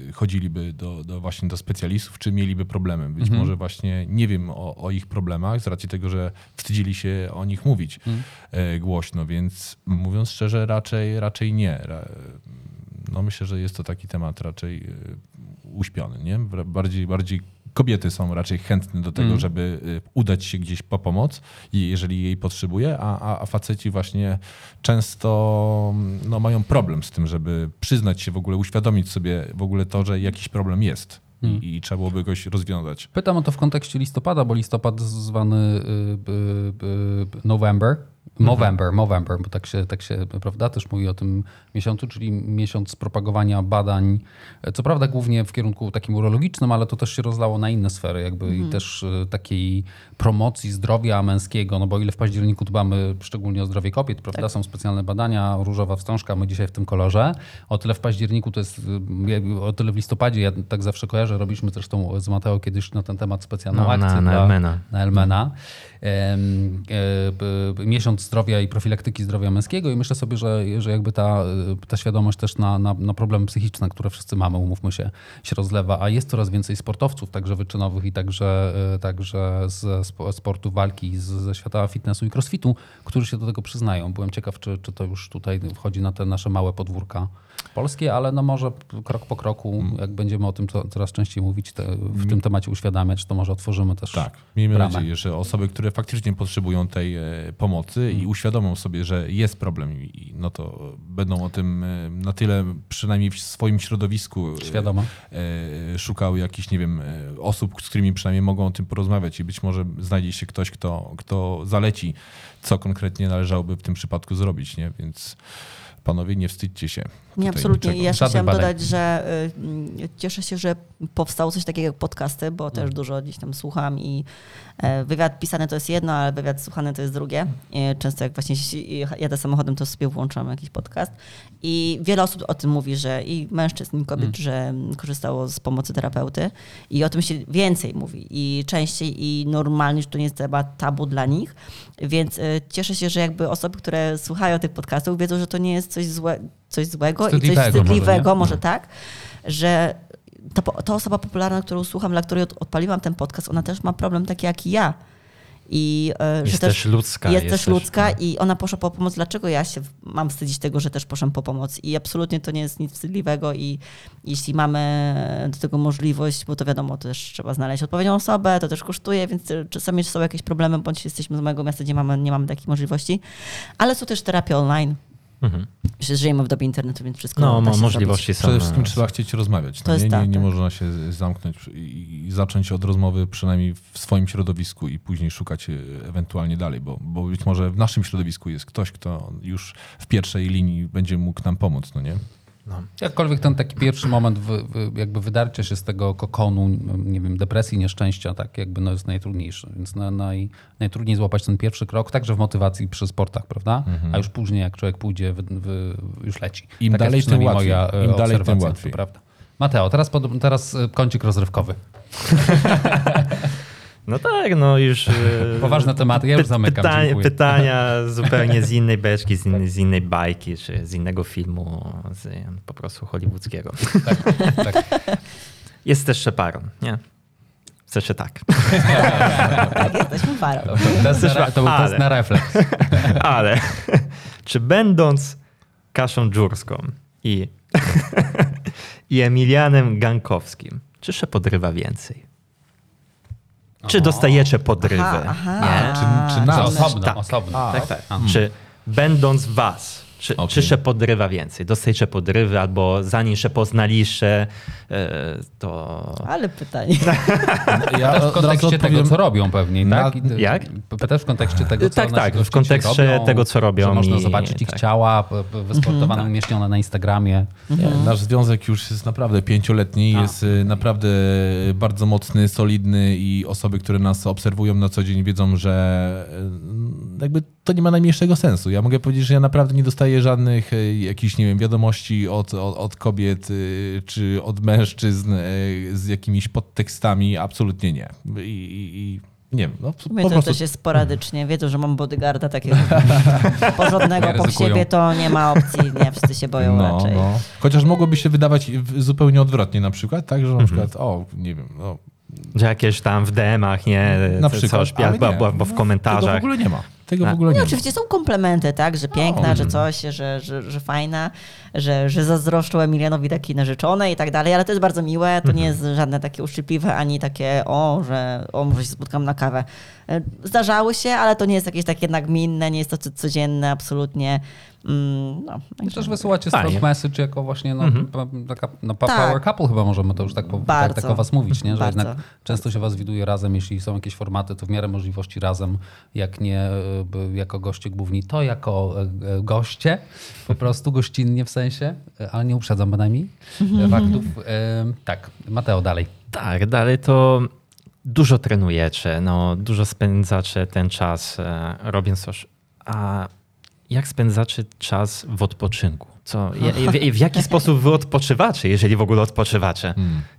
y, chodziliby do, do właśnie do specjalistów, czy mieliby problemy. Być Mhm. może właśnie nie wiem o, o ich problemach z racji tego, że wstydzili się o nich mówić Mm. e, głośno, więc mówiąc szczerze, raczej, raczej nie. No myślę, że jest to taki temat raczej e, uśpiony, nie? Bardziej, bardziej kobiety są raczej chętne do tego, Mm. żeby e, udać się gdzieś po pomoc, i- jeżeli jej potrzebuje, a, a, faceci właśnie często no, mają problem z tym, żeby przyznać się w ogóle, uświadomić sobie w ogóle to, że jakiś problem jest Mm. i, i trzeba byłoby goś rozwiązać. Pytam o to w kontekście listopada, bo listopad zwany y, y, y, November. Movember, Movember, bo tak się, tak się, prawda, też mówi o tym miesiącu, czyli miesiąc propagowania badań, e, co prawda głównie w kierunku takim urologicznym, ale to też się rozlało na inne sfery, jakby i też e, takiej promocji zdrowia męskiego, no bo ile w październiku dbamy szczególnie o zdrowie kobiet, prawda, są specjalne badania, różowa wstążka, my dzisiaj w tym kolorze, o tyle w październiku to jest, jakby o tyle w listopadzie, ja tak zawsze kojarzę, robiliśmy zresztą z Mateo kiedyś na ten temat specjalną No, na- akcję na dla, Elmena. na Elmena. E, Miesiąc zdrowia i profilaktyki zdrowia męskiego i myślę sobie, że, że jakby ta, e, ta świadomość też na, na, na problemy psychiczne, które wszyscy mamy, umówmy się, się rozlewa, a jest coraz więcej sportowców, także wyczynowych i także, e, także spo- sportu walki, z, ze świata fitnessu i crossfitu, którzy się do tego przyznają. Byłem ciekaw, czy, czy to już tutaj wchodzi na te nasze małe podwórka polskie, ale no może krok po kroku, jak będziemy o tym co, coraz częściej mówić, w tym temacie uświadamiać, to może otworzymy też Tak, miejmy bramę. nadzieję, że osoby, które faktycznie potrzebują tej e, pomocy i uświadomią sobie, że jest problem, i, no to będą o tym e, na tyle, przynajmniej w swoim środowisku, e, Świadomo. szukały jakichś, nie wiem, osób, z którymi przynajmniej mogą o tym porozmawiać i być może znajdzie się ktoś, kto, kto zaleci, co konkretnie należałoby w tym przypadku zrobić, nie? Więc panowie, nie wstydźcie się. Nie, absolutnie. niczego. Jeszcze Żadnych chciałam badań. dodać, że y, mm, cieszę się, że powstało coś takiego jak podcasty, bo Mm. też dużo gdzieś tam słucham i e, wywiad pisany to jest jedno, ale wywiad słuchany to jest drugie. I Często jak właśnie jadę samochodem, to sobie włączam jakiś podcast i wiele osób o tym mówi, że i mężczyzn, i kobiet, Mm. że mm, korzystało z pomocy terapeuty i o tym się więcej mówi i częściej i normalnie, że to nie jest temat tabu dla nich, więc y, cieszę się, że jakby osoby, które słuchają tych podcastów wiedzą, że to nie jest coś, złe, coś złego i coś Wstydliwego może, może, No. tak, że ta, ta osoba popularna, którą słucham, dla której od- odpaliłam ten podcast, ona też ma problem taki jak i ja. I e, że Jest też ludzka, Jest, też też- ludzka i ona poszła po pomoc. Dlaczego ja się mam wstydzić tego, że też poszłam po pomoc? I absolutnie to nie jest nic wstydliwego i jeśli mamy do tego możliwość, bo to wiadomo, też trzeba znaleźć odpowiednią osobę, to też kosztuje, więc czasami są jakieś problemy, bądź jesteśmy z mojego miasta, gdzie mamy, nie mamy takich możliwości. Ale są też terapie online. Mhm. Przecież żyjemy w dobie internetu, więc wszystko No, się możliwości są. Przede wszystkim trzeba chcieć rozmawiać. To No jest nie, nie, tak, nie tak. można się zamknąć i, i zacząć od rozmowy przynajmniej w swoim środowisku i później szukać e, ewentualnie dalej, bo, bo być może w naszym środowisku jest ktoś, kto już w pierwszej linii będzie mógł nam pomóc, no nie? No. Jakkolwiek ten taki pierwszy moment wy, wy, jakby wydarcia się z tego kokonu, nie wiem, depresji, nieszczęścia, tak jakby no jest najtrudniejszy. Więc na, naj, najtrudniej złapać ten pierwszy krok, także w motywacji przy sportach, prawda? A już później jak człowiek pójdzie, wy, już leci. Im jest dalej, tym łatwiej. Moja, e, Im dalej, tym łatwiej. Prawda. Mateo, teraz, pod, teraz e, kącik rozrywkowy. <laughs> No tak, no już... e, Poważne tematy, ja już zamykam, pytania, pytania <laughs> zupełnie z innej beczki, z innej, z innej bajki, czy z innego filmu, z po prostu hollywoodzkiego. Tak. <laughs> Jest też Szeparon, nie? W sensie tak. Tak, jesteśmy parą. To był test na refleks. <laughs> Ale czy będąc Kaszą Dżurską i, i Emilianem Gankowskim, czy Szepodrywa więcej? Czy dostajecie podrywy? Aha, aha. Nie? Czy- czy nas? osobno, Tak. osobno. Tak, tak. Czy będąc was, czy, Okej. czy się podrywa więcej? Dostajecie podrywy, albo zanim się poznaliście, e, to... Ale pytanie. <laughs> Ja Też w od razu kontekście tego, co robią pewnie, Na- tak? I- Jak? Też w kontekście tego, co Tak, tak, w kontekście robią, tego, co robią Że można i- zobaczyć ich tak. ciała p- wysportowane, umieszczone na Instagramie. Nie, Nasz związek już jest naprawdę pięcioletni, A. jest y, naprawdę bardzo mocny, solidny i osoby, które nas obserwują na co dzień wiedzą, że y, jakby to nie ma najmniejszego sensu. Ja mogę powiedzieć, że ja naprawdę nie dostaję żadnych y, jakichś, nie wiem, wiadomości od, od, od kobiet y, czy od mężczyzn y, z jakimiś podtekstami. Absolutnie nie. I, i, i nie wiem, no, po to prostu też jest sporadycznie. Wiedzą, że mam bodyguarda takiego <laughs> porządnego po siebie, to nie ma opcji. Nie, wszyscy się boją no, raczej. no. Chociaż mogłoby się wydawać w- zupełnie odwrotnie na przykład, tak, że na Mhm. przykład, o, nie wiem, no, Że jakieś tam w DM-ach, nie? na Co- przykład, Coś, ale albo, nie. albo, albo w Tego w komentarzach. ogóle nie ma. Tego A. w ogóle No, nie ma. oczywiście są komplementy, tak, że piękna, No. że coś, że, że, że fajna, że, że zazdroszczą Emilianowi takiej narzeczonej i tak dalej, ale to jest bardzo miłe, to nie jest żadne takie uszczypliwe, ani takie o, że o, może się spotkam na kawę. E, Zdarzały się, ale to nie jest jakieś takie nagminne, nie jest to co- codzienne, absolutnie. Mm, no, też wysyłacie Fajnie. strong message jako właśnie no, pa- taka, no, pa- Tak. power couple chyba możemy to już tak, po, tak, tak o was mówić, nie? że Bardzo. jednak często się was widuje razem, jeśli są jakieś formaty, to w miarę możliwości razem, jak nie e, jako goście główni, to jako e, e, goście, po <laughs> prostu gościnnie w sensie, ale nie uprzedzam bynajmniej <laughs> faktów. Tak, Mateo, dalej. Tak, dalej to dużo trenujecie, no, dużo spędzacie ten czas robiąc coś. A jak spędzacie czas w odpoczynku? Co, w, w jaki sposób wy odpoczywacie, jeżeli w ogóle odpoczywacie?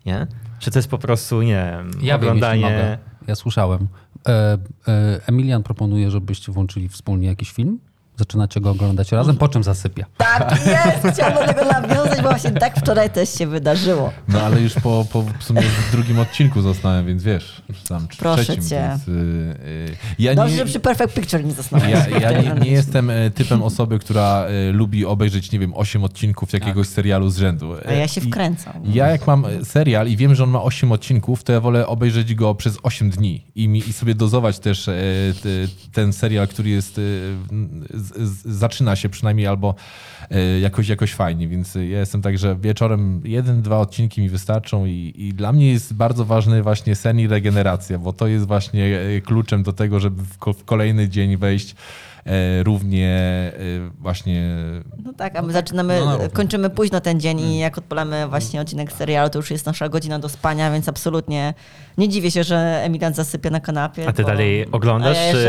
Nie? Czy to jest po prostu, nie wiem, Ja wiem, oglądanie... mogę. Ja słyszałem. E, e, Emilian proponuje, żebyście włączyli wspólnie jakiś film. Zaczynacie go oglądać razem, po czym zasypia. Tak jest! Chciałam do tego nawiązać, bo właśnie tak wczoraj też się wydarzyło. No ale już po, po w sumie w drugim odcinku zostałem, więc wiesz, już tam w Proszę trzecim, cię. więc... y, y, ja Dobrze, nie, że przy Perfect Picture nie zasnąłem. ja, ja nie, <laughs> nie jestem e, typem osoby, która e, lubi obejrzeć, nie wiem, 8 odcinków jakiegoś serialu z rzędu. A ja się I- wkręcam. Ja jak mam e, serial i wiem, że on ma 8 odcinków, to ja wolę obejrzeć go przez 8 dni i, mi, i sobie dozować też te, ten serial, który jest, zaczyna się przynajmniej albo e, jakoś, jakoś fajnie, więc ja jestem tak, że wieczorem jeden, dwa odcinki mi wystarczą i, i dla mnie jest bardzo ważny właśnie sen i regeneracja, bo to jest właśnie e, kluczem do tego, żeby w, ko- w kolejny dzień wejść równie e, właśnie No tak, a my zaczynamy, no, kończymy późno ten dzień i jak odpalamy właśnie odcinek serialu, to już jest nasza godzina do spania, więc absolutnie nie dziwię się, że Emilant zasypia na kanapie. A ty bo- dalej oglądasz, ja czy-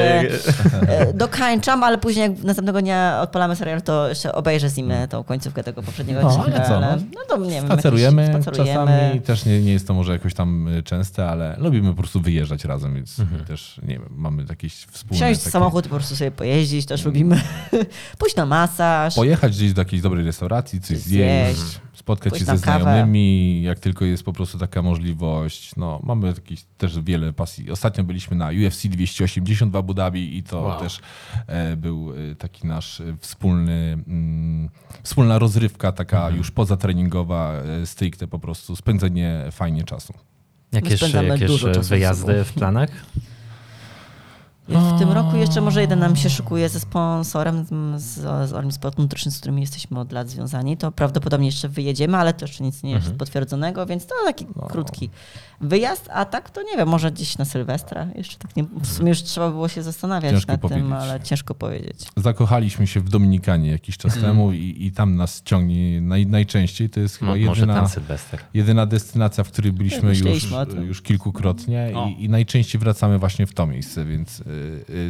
e, Dokańczam, ale później jak następnego dnia odpalamy serial, to jeszcze obejrzę z nim e, tą końcówkę tego poprzedniego No, odcinka. ale co, no. no to nie wiem, Spacerujemy, jakiś- spacerujemy. czasami, też nie, nie jest to może jakoś tam częste, ale lubimy po prostu wyjeżdżać razem, więc też, nie wiem, mamy jakieś wspólne... Wsiąść w takie- samochód, po prostu sobie pojeździć, też lubimy. <laughs> Pójść na masaż. Pojechać gdzieś do jakiejś dobrej restauracji, coś Zjeść, zjeść, spotkać się ze kawę. znajomymi, jak tylko jest po prostu taka możliwość. No, mamy jakieś też wiele pasji. Ostatnio byliśmy na UFC 280 w Abu Dhabi i to Wow. też e, był e, taki nasz e, wspólny, mm, wspólna rozrywka, taka Mhm. już pozatreningowa, e, stricte po prostu, spędzenie fajnie czasu. Jakieś, jakieś dużo czasu ze wyjazdy w planach? W tym roku jeszcze może jeden nam się szykuje ze sponsorem, z, z Orlim Sport Nutrition, z którymi jesteśmy od lat związani. To prawdopodobnie jeszcze wyjedziemy, ale to jeszcze nic nie Mhm. jest potwierdzonego, więc to taki No. krótki wyjazd. A tak to nie wiem, może gdzieś na Sylwestra. Jeszcze tak nie, w sumie już trzeba było się zastanawiać Ciężko nad tym, powiedzieć. ale ciężko powiedzieć. Zakochaliśmy się w Dominikanie jakiś czas Mhm. temu i, i tam nas ciągnie naj, najczęściej. To jest chyba może jedyna... jedyna destynacja, w której byliśmy już, tym. już kilkukrotnie O. i, i najczęściej wracamy właśnie w to miejsce, więc y,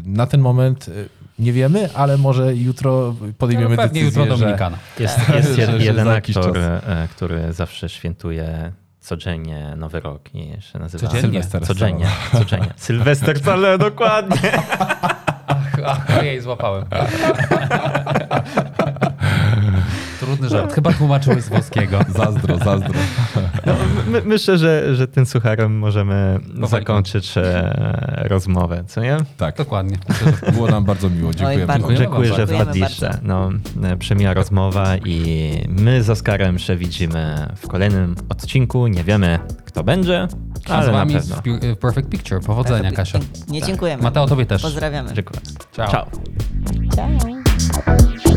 na ten moment y, nie wiemy, ale może jutro podejmiemy No, decyzję, jutro że Dominikana. Jest, Tak. jest Że- jed, że jeden aktor, e, który zawsze świętuje codziennie Nowy Rok i się nazywa... Codziennie? Sylwester Codziennie, codziennie. <laughs> Sylwester wcale, dokładnie. Ach, ach, ojej, złapałem. Trudny żart. Chyba tłumaczyłeś z włoskiego. <laughs> zazdro, zazdro. No, my, myślę, że, że tym sucharem możemy zakończyć e, rozmowę, co nie? Tak, Dokładnie. Myślę, było nam bardzo miło. Dziękujemy. bardzo. Dziękujemy Dziękuję, że wpadliście. No, e, przemiła rozmowa i my z Oskarem się widzimy w kolejnym odcinku. Nie wiemy, kto będzie, A ale z na wami pewno. w Perfect Picture. Powodzenia, Kasia. Nie dziękujemy. Mateo, tobie też. Pozdrawiamy. Dziękuję. Ciao. Ciao. Ciao.